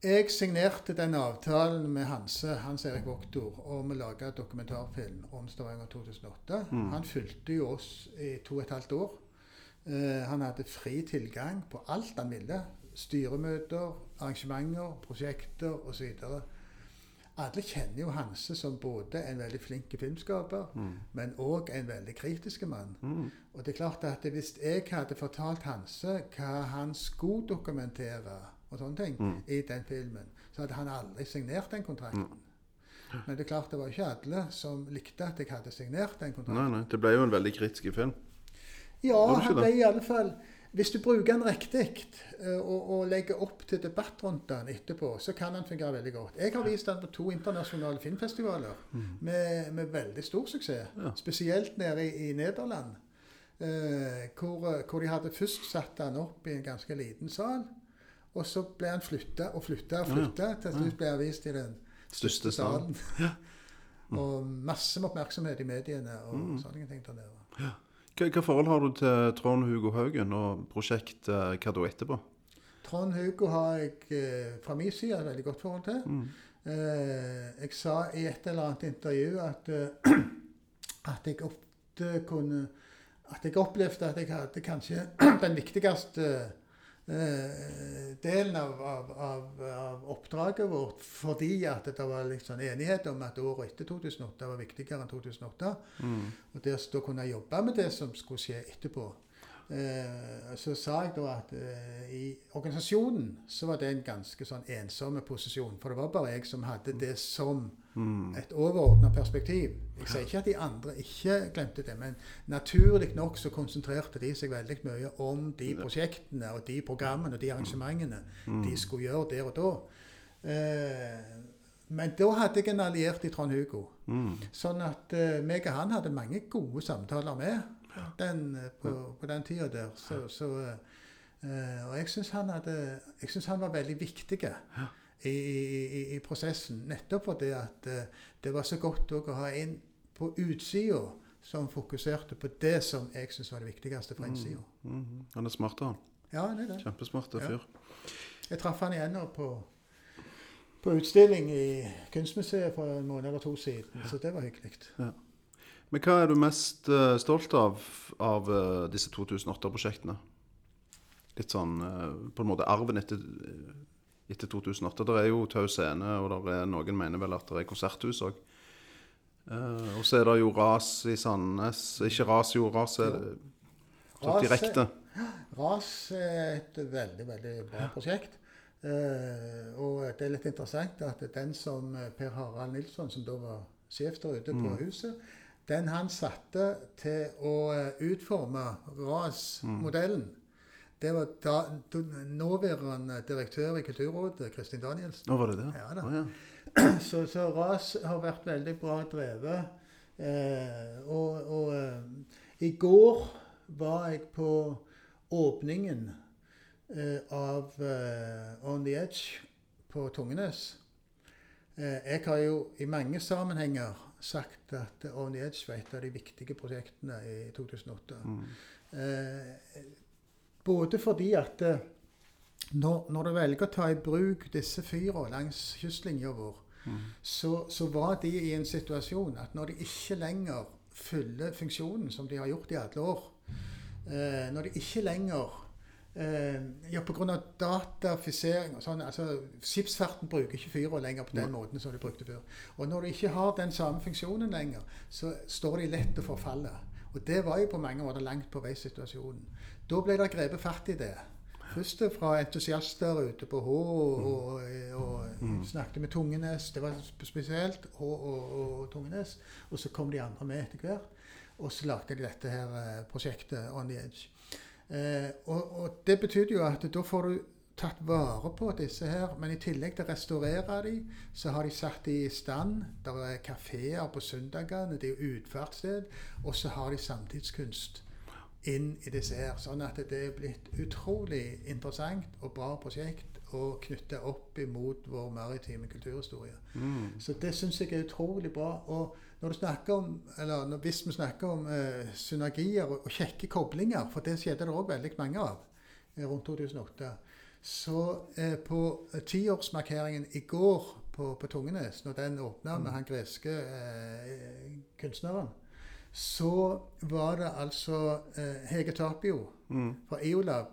Jeg signerte den avtalen med Hanse, Hans Erik Voktor om å lage dokumentarfilm om Stavanger 2008. Mm. Han fulgte jo oss i to og et halvt år. Uh, han hadde fri tilgang på alt han ville. styremøter, arrangementer, prosjekter osv. Alle kjenner jo Hanse som både en veldig flink filmskaper, Mm. men òg en veldig kritisk mann. Mm. Og det er klart at hvis jeg hadde fortalt Hanse hva han skulle dokumentere, og sånne ting, Mm. i den filmen, så hadde han aldri signert den kontrakten. Men det er klart det var ikke alle som likte at jeg hadde signert den kontrakten. Nei, nei. Det ble jo en veldig kritisk film. Ja, han ble i alle fall Hvis du bruker den riktig eh, og, og legger opp til debatt rundt den etterpå, så kan den fungere veldig godt. Jeg har vist den på to internasjonale filmfestivaler med, med veldig stor suksess. Mm. Ja. Spesielt nede i, i Nederland. eh, hvor, hvor de hadde først satt den opp i en ganske liten sal. Og så ble han flytta og flytta og Ja, flytta. Til slutt ble den vist i den Største salen. salen. [LAUGHS] og masse oppmerksomhet i mediene og Mm. sånne ting der nede. Hva, hva forhold har du til Trond Hugo Haugen og prosjekt eh, Hva da etterpå? Trond Hugo har jeg eh, fra min side et veldig godt forhold til. Mm. Eh, jeg sa i et eller annet intervju at, eh, at jeg ofte kunne At jeg opplevde at jeg hadde kanskje [CLEARS THROAT] den viktigste eh, delen av, av, av, av oppdraget vårt fordi at det var sånn enighet om at året etter 2008 var viktigere enn 2008. Mm. Og der da kunne jeg jobbe med det som skulle skje etterpå. Eh, så sa jeg da at eh, i organisasjonen så var det en ganske sånn ensom posisjon. For det var bare jeg som hadde det som Mm. et overordna perspektiv. Jeg sier ikke at de andre ikke glemte det, men naturlig nok så konsentrerte de seg veldig mye om de prosjektene og de programmene og de arrangementene Mm. de skulle gjøre der og da. Eh, men da hadde jeg en alliert i Trond Hugo. Mm. Sånn at eh, meg og han hadde mange gode samtaler med den, eh, på, på den tida der. Så, så, eh, og jeg syns han, han var veldig viktig i, i, i, i prosessen. Nettopp fordi at eh, det var så godt å ha en på utsida som fokuserte på det som jeg syns var det viktigste fra innsida. Mm. Han er smart, han. Ja, det er det. Kjempesmart Ja. fyr. Jeg traff han igjen nå på, på utstilling i Kunstmuseet for en måned eller to siden, så det var hyggelig. Men hva er du mest uh, stolt av av uh, disse 2008-prosjektene? Litt sånn uh, på en måte arven etter, etter 2008. Det er jo Tau Scene, og der er, noen mener vel at det er konserthus òg. og så er det jo Ras i Sandnes. Ikke Ras, jo. Ras er Ras- direkte. [GASPS] RAS er et veldig, veldig bra prosjekt. Uh, og det er litt interessant at den som eh, Per Harald Nilsson, som da var sjef der ute på huset, den han satte til å eh, utforme RAS-modellen, det var da, nåværende direktør i Kulturrådet, Kristin Danielsen. Nå var det det? Ja da. Oh, ja. [CLEARS THROAT] Så, så RAS har vært veldig bra drevet. Eh, og og eh, i går var jeg på åpningen eh, av eh, On the Edge på Tungenes. Eh, jeg har jo i mange sammenhenger sagt at On the Edge var et av de viktige prosjektene i 2008. Mm. Både fordi at eh, når, når du velger å ta i bruk disse fyra langs kystlinja vår, så, så var de i en situasjon at når de ikke lenger fyller funksjonen som de har gjort i alle år, eh, når de ikke lenger eh, ja, Pga. datafisering og sånn altså Skipsfarten bruker ikke fyra lenger på den måten som de brukte før. Og når de ikke har den samme funksjonen lenger, så står de lett å forfalle. Og det var jo på mange måter langt på vei situasjonen. Da ble det grepet fatt i det. Først fra entusiaster ute på Hå, og, og, og snakket med Tungenes. Det var spesielt Hå og, og, Tungenes. Og så kom de andre med etter hvert. Og så lagde de dette her eh, prosjektet On the Edge. Eh, og det betydde jo at da får du tatt vare på disse her, men i tillegg til å restaurere de, så har de satt de i stand. Det er kafeer på søndagene, det er utfartssted, og så har de samtidskunst inn i disse her. Sånn at det er blitt utrolig interessant og bra prosjekt å knytte opp imot vår maritime kulturhistorie. Mm. Så det syns jeg er utrolig bra. Og når du snakker om, eller når, hvis vi snakker om eh, synergier og, og kjekke koblinger, for det skjedde det òg veldig mange av eh, rundt 2008, så eh, på tiårsmarkeringen i går på, på Tungenes, når den åpna med han greske eh, kunstneren, så var det altså eh, Hege Tapio Mm. fra EOLab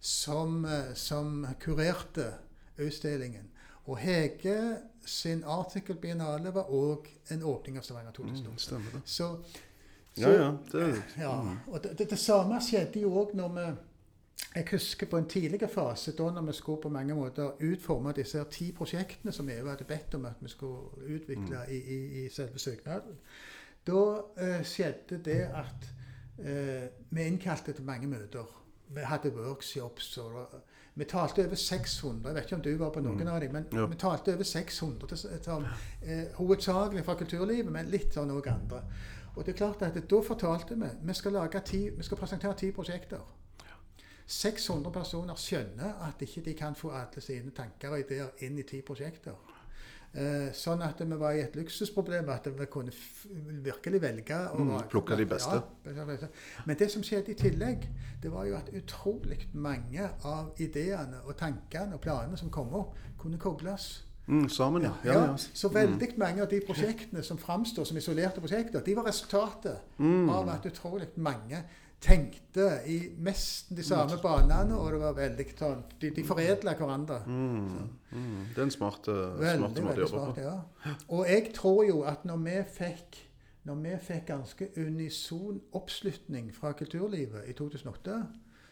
som, eh, som kurerte utstillingen. Og Hege sin artikkelbiennale var òg en åpning av Stavanger 2000. Mm, det. Så, Ja, ja. Det, [LAUGHS] ja, mm. og det, det, det samme skjedde jo òg når vi Jeg husker på en tidligere fase, da når vi skulle på mange måter utforme disse ti prosjektene som EU hadde bedt om at vi skulle utvikle Mm. i, i, i selve søknaden. Da eh, skjedde det at eh, vi innkalte til mange møter. Vi hadde workshops. og Vi talte over 600. Jeg vet ikke om du var på noen Mm. av dem, men Ja. vi talte over 600. til- til, eh, hovedsakelig fra kulturlivet, men litt av noen andre. Og det er klart at Da fortalte vi vi skal, ti, vi skal presentere ti prosjekter. 600 personer skjønner at ikke de kan få alle sine tanker og ideer inn i ti prosjekter. Eh, sånn at vi var i et luksusproblem at vi kunne virkelig velge Mm, plukke de beste. Ja, men det som skjedde i tillegg, det var jo at utrolig mange av ideene og tankene og planene som kom opp, kunne kobles. mm, sammen, ja. ja, Ja, ja. så veldig mange av de prosjektene som framstår som isolerte prosjekter, de var resultatet Mm. av at utrolig mange tenkte i nesten de samme banene, og det var veldig sånn De, de foredla hverandre. Mm, mm. Det er en smart, eh, Veldig, smart måte å jobbe på. ja. Og jeg tror jo at når vi fikk når vi fikk ganske unison oppslutning fra kulturlivet i 2008,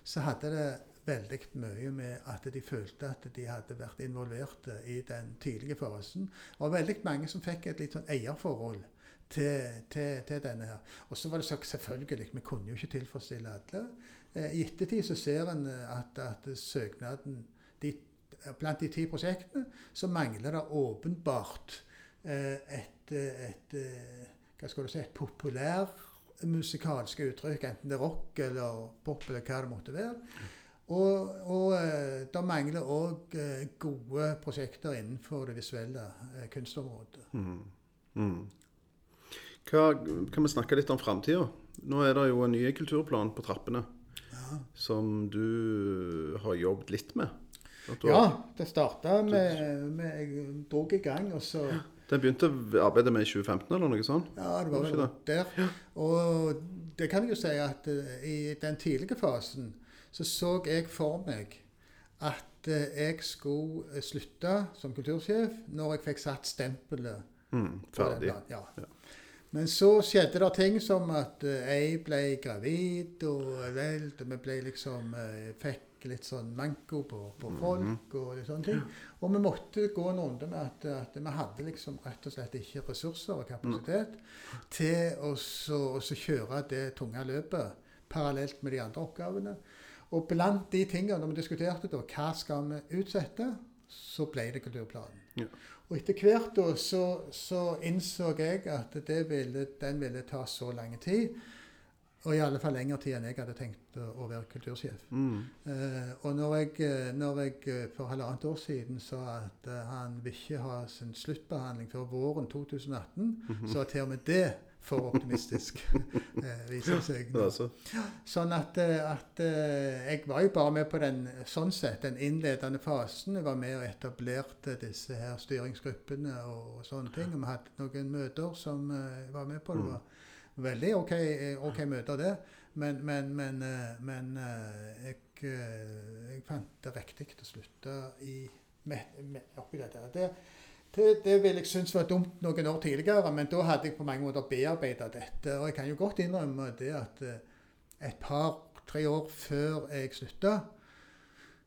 så hadde det veldig mye med at de følte at de hadde vært involvert i den tidlige fasen. Og veldig mange som fikk et litt sånn eierforhold til, til, til denne her. Og så var det sagt selvfølgelig, vi kunne jo ikke tilfredsstille alle. Eh, I ettertid så ser en eh, at, at søknaden de, Blant de ti prosjektene så mangler det åpenbart eh, et, et hva skal du si, et populærmusikalsk uttrykk, enten det er rock eller pop eller hva det måtte være. Og, og det mangler òg gode prosjekter innenfor det visuelle kunstområdet. Mm. Mm. Hva, kan vi snakke litt om framtida? Nå er det jo en ny kulturplan på trappene Ja. som du har jobbet litt med. Ja, det starta med, med Jeg dro i gang, og så Den begynte arbeidet med i 2015, eller noe sånt? Ja, det Var vel der. Og det kan jeg jo si at eh, i den tidlige fasen så så jeg for meg at eh, jeg skulle eh, slutte som kultursjef når jeg fikk satt stempelet Mm, ferdig. Ja. Ja. Men så skjedde det ting som at eh, jeg ble gravid, og vel, vi ble liksom eh, Fikk litt sånn manko på, på folk og litt sånne ting. Og vi måtte gå en runde med at, at vi hadde liksom rett og slett ikke ressurser og kapasitet til å så, så kjøre det tunge løpet parallelt med de andre oppgavene. Og blant de tingene når vi diskuterte da, hva skal vi utsette, så ble det kulturplanen. Ja. Og etter hvert da, så, så innså jeg at det ville, den ville ta så lang tid. Og i alle fall lengre tid enn jeg hadde tenkt å være kultursjef. Mm. Eh, og når jeg, eh, når jeg eh, for halvannet år siden sa at eh, han vil ikke ha sin sluttbehandling før våren 2018, så var til og med det for optimistisk. [LAUGHS] eh, viser seg nå. Altså, Sånn at, eh, at eh, jeg var jo bare med på den sånn sett, den innledende fasen. Jeg var med og etablerte disse her styringsgruppene og sånne ting. Og vi hadde noen møter som jeg var med på. Det var veldig OK, okay møter, det. Men, men, men, men jeg, jeg fant det riktig å slutte i, med, med, oppi dette. Det, det, det vil jeg synes var dumt noen år tidligere, men da hadde jeg på mange måter bearbeida dette. Og jeg kan jo godt innrømme det at eh, et par-tre år før jeg slutta,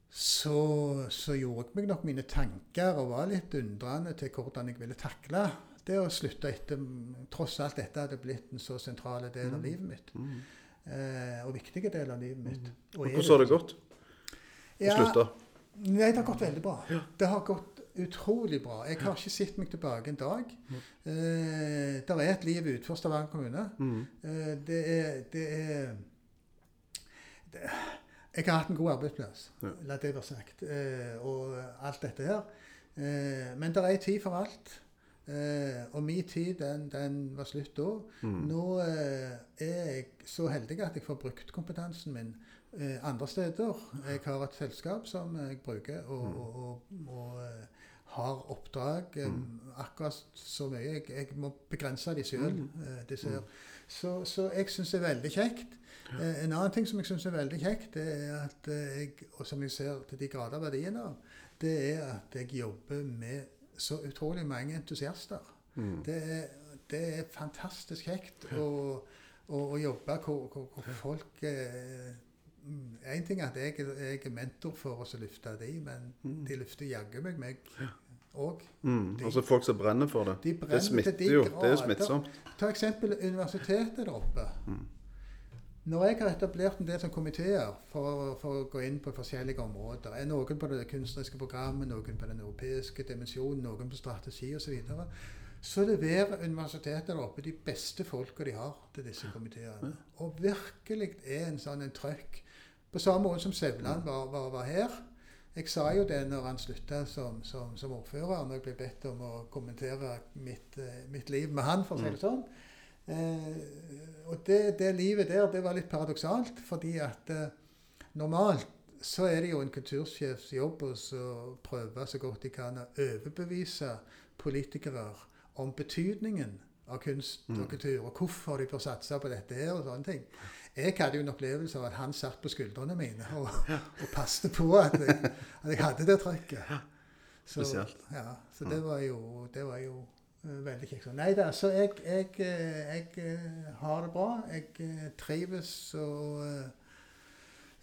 så, så gjorde jeg meg nok mine tanker og var litt undrende til hvordan jeg ville takle det å slutte etter Tross alt dette hadde blitt en så sentral del av livet mitt. mm. Eh, og viktige del av livet mitt. Og Hvordan har det gått å Ja, slutte? Nei, det har gått veldig bra. Det har gått utrolig bra. Jeg har ikke sett meg tilbake en dag. Eh, det er et liv utenfor Stavanger kommune. Mm. Eh, det er, det er det, Jeg har hatt en god arbeidsplass, Ja. la det være sagt, eh, og alt dette her. Eh, men det er en tid for alt. Eh, og min tid, den, den var slutt da. Mm. Nå eh, er jeg så heldig at jeg får brukt kompetansen min andre steder. Jeg har et selskap som jeg bruker, og, Mm. og, og, og har oppdrag. mm. Akkurat så mye. Jeg, jeg må begrense de sjøl. Mm. Så, så jeg syns det er veldig kjekt. Ja. en annen ting som jeg syns er veldig kjekt, det er at eh, jeg, og som jeg ser til de grader verdien av, det er at jeg jobber med så utrolig mange entusiaster. Mm. Det er, det er fantastisk kjekt å, å, å jobbe hvor, hvor, hvor folk eh, en ting er at jeg, jeg er mentor for oss å løfte de, men de løfter jaggu meg meg òg. Mm. Altså folk som brenner for det. De Det smitter de jo. Det er smittsomt. Ta eksempel universitetet der oppe. Når jeg har etablert en del som komiteer for, for å gå inn på forskjellige områder, er noen på det kunstneriske programmet, noen på den europeiske dimensjonen, noen på strategi osv., så, videre, så leverer universitetet der oppe de beste folka de har til disse komiteene. Og virkelig er en sånn en trøkk. På samme måte som Sevland var, var, var her. Jeg sa jo det når han slutta som, som, som ordfører, når jeg ble bedt om å kommentere mitt, eh, mitt liv med han, for å si det sånn. Eh, og det, det livet der, det var litt paradoksalt, fordi at eh, normalt så er det jo en kultursjefs jobb å så prøve så godt de kan å overbevise politikere om betydningen av kunst og kultur, og hvorfor de bør satse på dette her og sånne ting. Jeg hadde jo en opplevelse av at han satt på skuldrene mine og, [LAUGHS] og passte på at jeg, at jeg hadde det trykket. Så, Spesielt. Ja, så det var jo, det var jo uh, veldig kjekt. Nei da, så jeg, jeg, eh, jeg eh, har det bra. Jeg trives og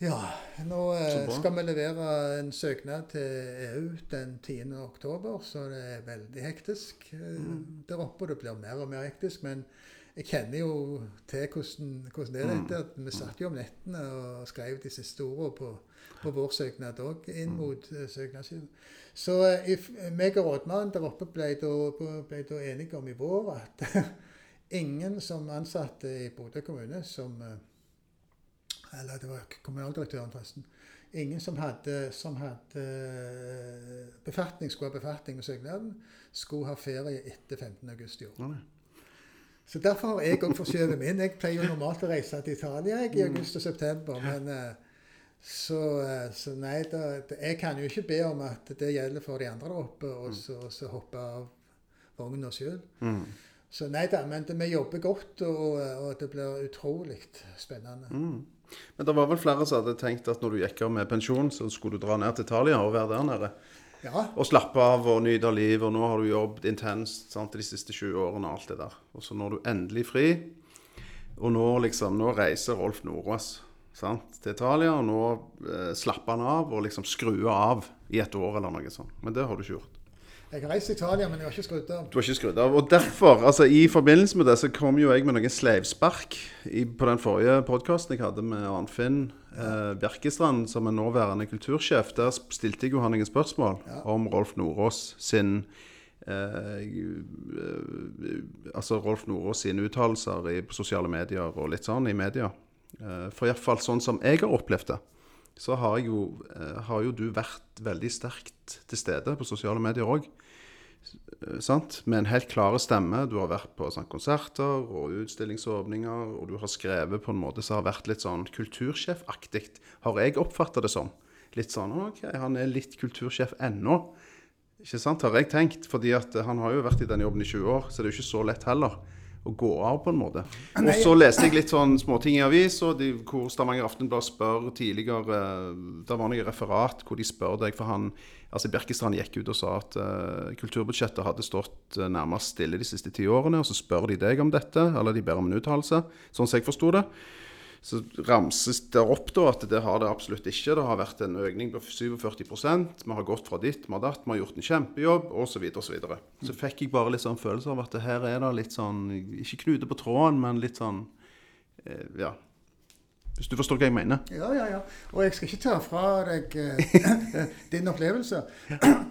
Ja, nå skal vi levere en søknad til EU den 10. oktober, så det er veldig hektisk mm. der oppe. Det blir mer og mer hektisk. Men jeg kjenner jo til hvordan, hvordan det er dette. at Vi satt jo om nettene og skrev de siste ordene på, på vår søknad òg, inn mot uh, søknadssiden. Så eh, if, meg og rådmannen der oppe ble da, ble da enige om i vår at [LAUGHS] ingen som ansatte i Bodø kommune som eh, Eller det var kommunaldirektøren, forresten. Ingen som hadde, som hadde eh, befatning, skulle ha befatning med søknaden, skulle ha ferie etter 15. august i år. Så derfor har jeg òg forskjøvet min. Jeg pleier jo normalt å reise til Italia jeg, i august og september. Men eh, så, eh, så nei, da, jeg kan jo ikke be om at det gjelder for de andre der oppe, og så, så hoppe av vogna sjøl. Mm. Så nei da, men det, vi jobber godt, og, og det blir utrolig spennende. Mm. Men det var vel flere som hadde tenkt at når du gikk av med pensjon, så skulle du dra ned til Italia og være der nede. Ja, Og slappe av og nyte livet, og nå har du jobbet intenst sant, de siste 20 årene og alt det der. Og så når du endelig fri, og nå liksom, nå reiser Rolf Nordås sant, til Italia, og nå eh, slapper han av og liksom skrur av i et år eller noe sånt. Men det har du ikke gjort. Jeg har reist til Italia, men jeg har ikke skrudd av. Du har ikke skrudd av. Og derfor, altså i forbindelse med det, så kom jo jeg med noen sleivspark i, på den forrige podkasten jeg hadde med Arnfinn eh, Bjerkestrand, som er nåværende kultursjef. Der stilte jeg jo han noen spørsmål Ja. om Rolf Nordås sin eh, eh, Altså Rolf Nordås sine uttalelser i- på sosiale medier og litt sånn i media. Eh, for iallfall sånn som jeg har opplevd det, så har, jo, eh, har jo du vært veldig sterkt til stede på sosiale medier òg. Eh. Med en helt klar stemme. Du har vært på sånn, konserter og utstillingsåpninger, og du har skrevet på en måte som har vært litt sånn kultursjefaktig, har jeg oppfatta det som. Litt sånn OK, han er litt kultursjef ennå. Ikke sant, har jeg tenkt. Fordi at han har jo vært i den jobben i 20 år, så det er jo ikke så lett heller å gå av, på en måte. Og så leste jeg litt sånn småting i avisa hvor Stavanger Aftenblad spør tidligere Det var noe referat hvor de spør deg, for han altså Bjerkestrand gikk ut og sa at uh, kulturbudsjettet hadde stått uh, nærmest stille de siste ti årene, og så spør de deg om dette, eller de ber om en uttalelse, sånn som jeg forsto det. Så ramses det opp da at det har det absolutt ikke. Det har vært en økning på 47% Vi har gått fra ditt, vi har datt, vi har gjort en kjempejobb, osv. Så, videre, og så, videre. så fikk jeg bare litt sånn følelse av at det her er det litt sånn Ikke knute på tråden, men litt sånn eh, Ja. Hvis du forstår hva jeg mener. Ja, ja, ja. Og jeg skal ikke ta fra deg eh, [LAUGHS] din opplevelse.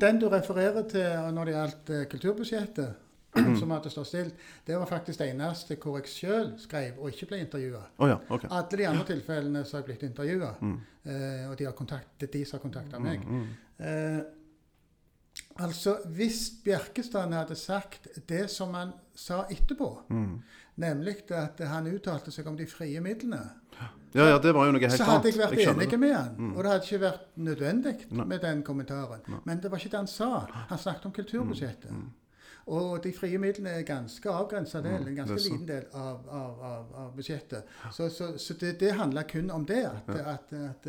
Den du refererer til når det gjaldt eh, kulturbudsjettet, [CLEARS THROAT] som hadde stått stilt, det var faktisk det eneste hvor jeg sjøl skrev og ikke ble intervjua. Oh, ja, okay. Alle de andre tilfellene så har jeg blitt intervjua, eh, og de har kontakt, det er de som har kontakta meg. Eh, Altså, hvis Bjerkestad hadde sagt det som han sa etterpå, Mm. nemlig at han uttalte seg om de frie midlene, Ja, ja, det var jo noe helt så hadde jeg vært enig med han. Mm. Og det hadde ikke vært nødvendig Nei. med den kommentaren. Men det var ikke det han sa. Han snakket om kulturbudsjettet. Mm. Og de frie midlene er ganske avgrensa del, en ganske liten del av, av, av, av budsjettet. Så, så, så det, det handla kun om det. At, at, at,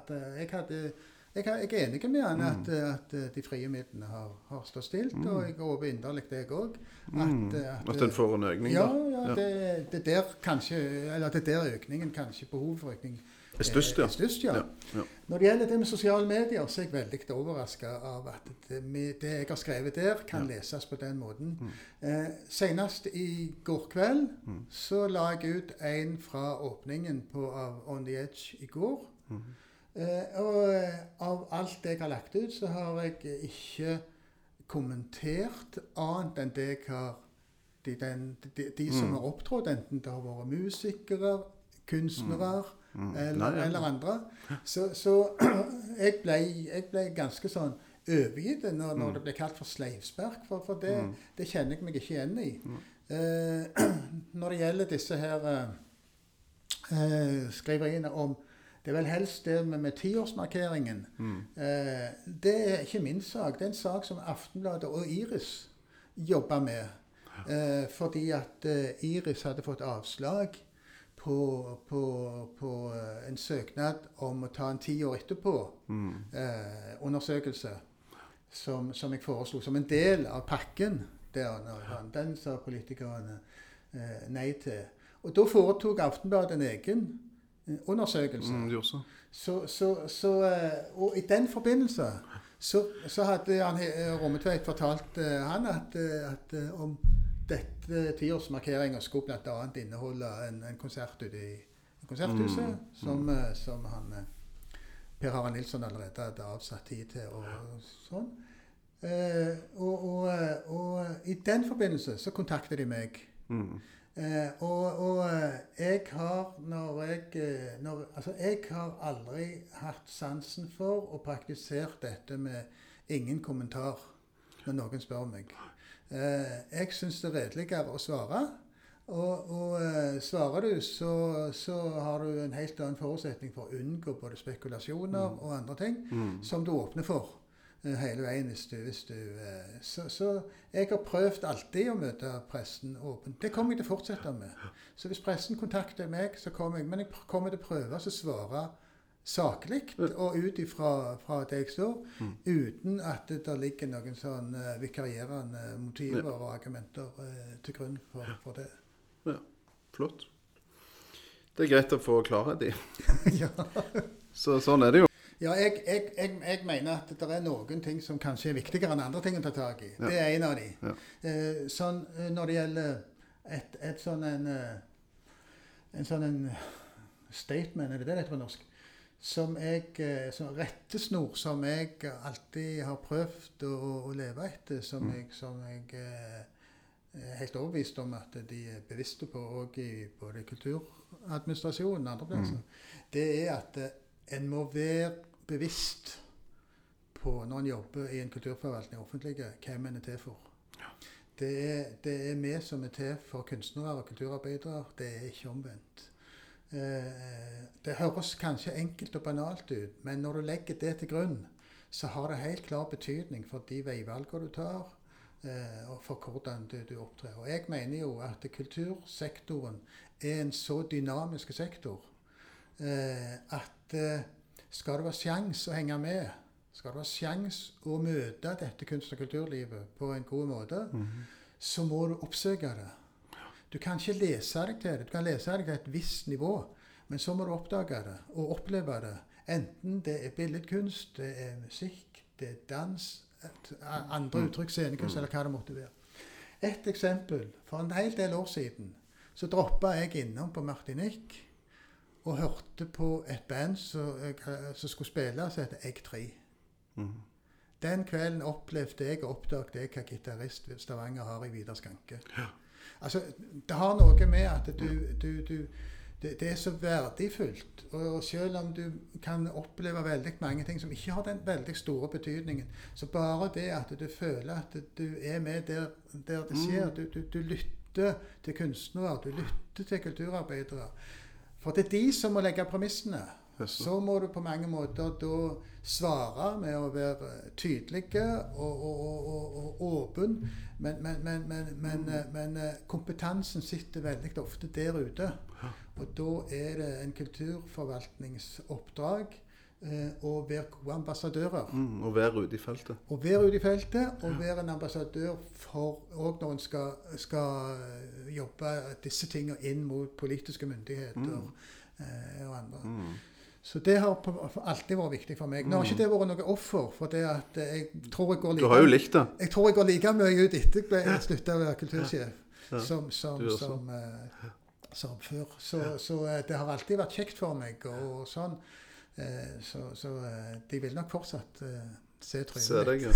at jeg hadde jeg, er enig med han at, at de frie midlene har, har stått stilt, og jeg håper inderlig det, jeg òg. Mm. At den får en økning, Ja, da. ja, Ja. det, det der kanskje Eller det der økningen kanskje behovet for økning Er størst, ja. er størst, ja. Ja. Når det gjelder det med sosiale medier, så er jeg veldig overraska av at det, det jeg har skrevet der, kan leses på den måten. Mm. Eh, senest i går kveld så la jeg ut en fra åpningen på, av On the Edge i går. Mm. Eh, og eh, av alt jeg har lagt ut, så har jeg ikke kommentert annet enn det jeg har de, den, de, de som Mm. har opptrådt, enten det har vært musikere, kunstnere Mm. Eller, Nei, ja. eller andre. Så, så [CLEARS THROAT] jeg, ble, jeg ble ganske sånn overgitt når, når det ble kalt for sleivspark, for, for det, Mm. det kjenner jeg meg ikke igjen i. Eh, [CLEARS THROAT] når det gjelder disse her eh, eh, skriveriene om Det er vel helst det med, med tiårsmarkeringen. Mm. Eh, det er ikke min sak. Det er en sak som Aftenbladet og Iris jobber med. Eh, fordi at eh, Iris hadde fått avslag på, på, på eh, en søknad om å ta en ti år etterpå-undersøkelse. som, som jeg foreslo som en del av pakken. Der, den sa politikerne eh, nei til. Og da foretok Aftenbladet en egen eh, undersøkelse. Mm. Så, så, så, eh, og i den forbindelse så, så hadde han, eh, Rommetveit fortalt eh, han at, eh, at eh, om dette tiårsmarkeringa skulle bl.a. inneholde en, en konsert ute i Konserthuset, Mm, som, eh, som han eh, Per Harald Nilsson allerede hadde avsatt tid til. og sånn. Eh, og, og, eh, og i den forbindelse så kontakter de meg. Mm. Eh, og, og jeg har når jeg når, Altså, jeg har aldri hatt sansen for og praktisert dette med ingen kommentar når noen spør meg. Eh, jeg syns det er redeligere å svare. Og, og eh, svarer du, så, så har du en helt annen forutsetning for å unngå både spekulasjoner og andre ting Mm. som du åpner for eh, hele veien hvis du, hvis du så, så jeg har prøvd alltid å møte pressen åpent. Det kommer jeg til å fortsette med. Så hvis pressen kontakter meg, så kommer jeg. Men jeg kommer til å prøve å svare saklig og ut ifra fra det jeg står, uten at det ligger noen sånn eh, vikarierende motiver og argumenter eh, til grunn for, for det. Ja, flott. Det er greit å få klarhet i. [LAUGHS] ja. Så sånn er det jo. Ja, jeg, jeg, jeg, jeg mener at det er noen ting som kanskje er viktigere enn andre ting å ta tak i. Det er en av de. Ja. Eh, sånn eh, når det gjelder et, et sånn en En sånn en statement, er det det det heter på norsk? Som jeg eh, Sånn rettesnor som jeg alltid har prøvd å, å leve etter. Som jeg, som jeg eh, er helt overbevist om at de er bevisste på òg i både kulturadministrasjonen og andre plasser. Det er at eh, en må være bevisst på når en jobber i en kulturforvaltning offentlig, hvem en er til for. Det er, det er vi som er til for kunstnere og kulturarbeidere, det er ikke omvendt. Eh, det høres kanskje enkelt og banalt ut, men når du legger det til grunn, så har det helt klar betydning for de veivalgene du tar, eh, og for hvordan du, du opptrer. Og jeg mener jo at kultursektoren er en så dynamisk sektor eh, at skal det være sjans å henge med, skal det være sjans å møte dette kunst- og kulturlivet på en god måte, så må du oppsøke det. Du kan ikke lese deg til det. Du kan lese deg til et visst nivå, men så må du oppdage det og oppleve det. Enten det er billedkunst, det er musikk, det er dans, andre uttrykk, scenekunst eller hva det måtte være. Et eksempel. For en hel del år siden så droppa jeg innom på Martinique og hørte på et band som, som skulle spille, som heter Egg 3. Mhm. Den kvelden opplevde jeg og oppdaget jeg hva gitarist Stavanger har i Vidar Skanke. Altså, det har noe med at du, du, du, det, det er så verdifullt. Og selv om du kan oppleve veldig mange ting som ikke har den veldig store betydningen, så bare det at du føler at du er med der, der det skjer, Mm. du, du, du lytter til kunstnere, du lytter til kulturarbeidere. For det er de som må legge premissene. Så må du på mange måter da svare med å være tydelig og, og, og, og, åpen. Men, men, men, men, men, eh, men eh, kompetansen sitter veldig ofte der ute. Og da er det en kulturforvaltningsoppdrag eh, å være gode ambassadører. Mm, og være ute i feltet. Og være ute i feltet og være en ambassadør for òg når en skal, skal eh, jobbe disse tingene inn mot politiske myndigheter eh, og andre. Mm. Så det har alltid vært viktig for meg. Nå har ikke det vært noe offer, for det at jeg tror jeg går like, Du har jo likt det. jeg tror jeg går like mye ut etter at jeg slutta å være kultursjef som, som, som, eh, som før. Så, så eh, det har alltid vært kjekt for meg og sånn. Eh, så så de vil nok fortsatt se trynet se deg, ja.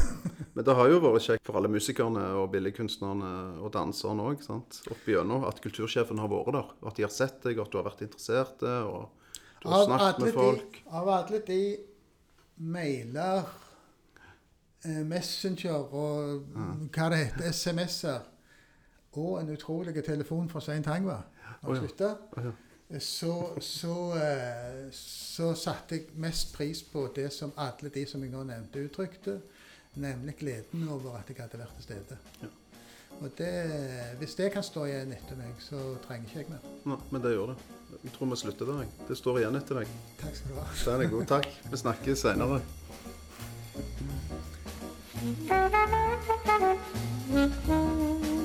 Men det har jo vært kjekt for alle musikerne og billedkunstnerne og danserne òg, opp igjennom at kultursjefen har vært der. og At de har sett deg, at du har vært interessert, og du har snakket med folk. de, av alle de mailer, eh, Messenger og hva det heter, SMS-er og en utrolig telefon fra Svein Tangva når vi slutta, så, så, eh, så satte jeg mest pris på det som alle de som jeg nå nevnte, uttrykte. Nemlig gleden over at jeg hadde vært til stede. Ja. Og det, hvis det kan stå igjen etter meg, så trenger ikke jeg mer. Men det gjør det. Jeg tror vi slutter der. Det står igjen etter deg. Takk skal du ha. Den er god. Takk. Vi snakkes seinere. Thank you.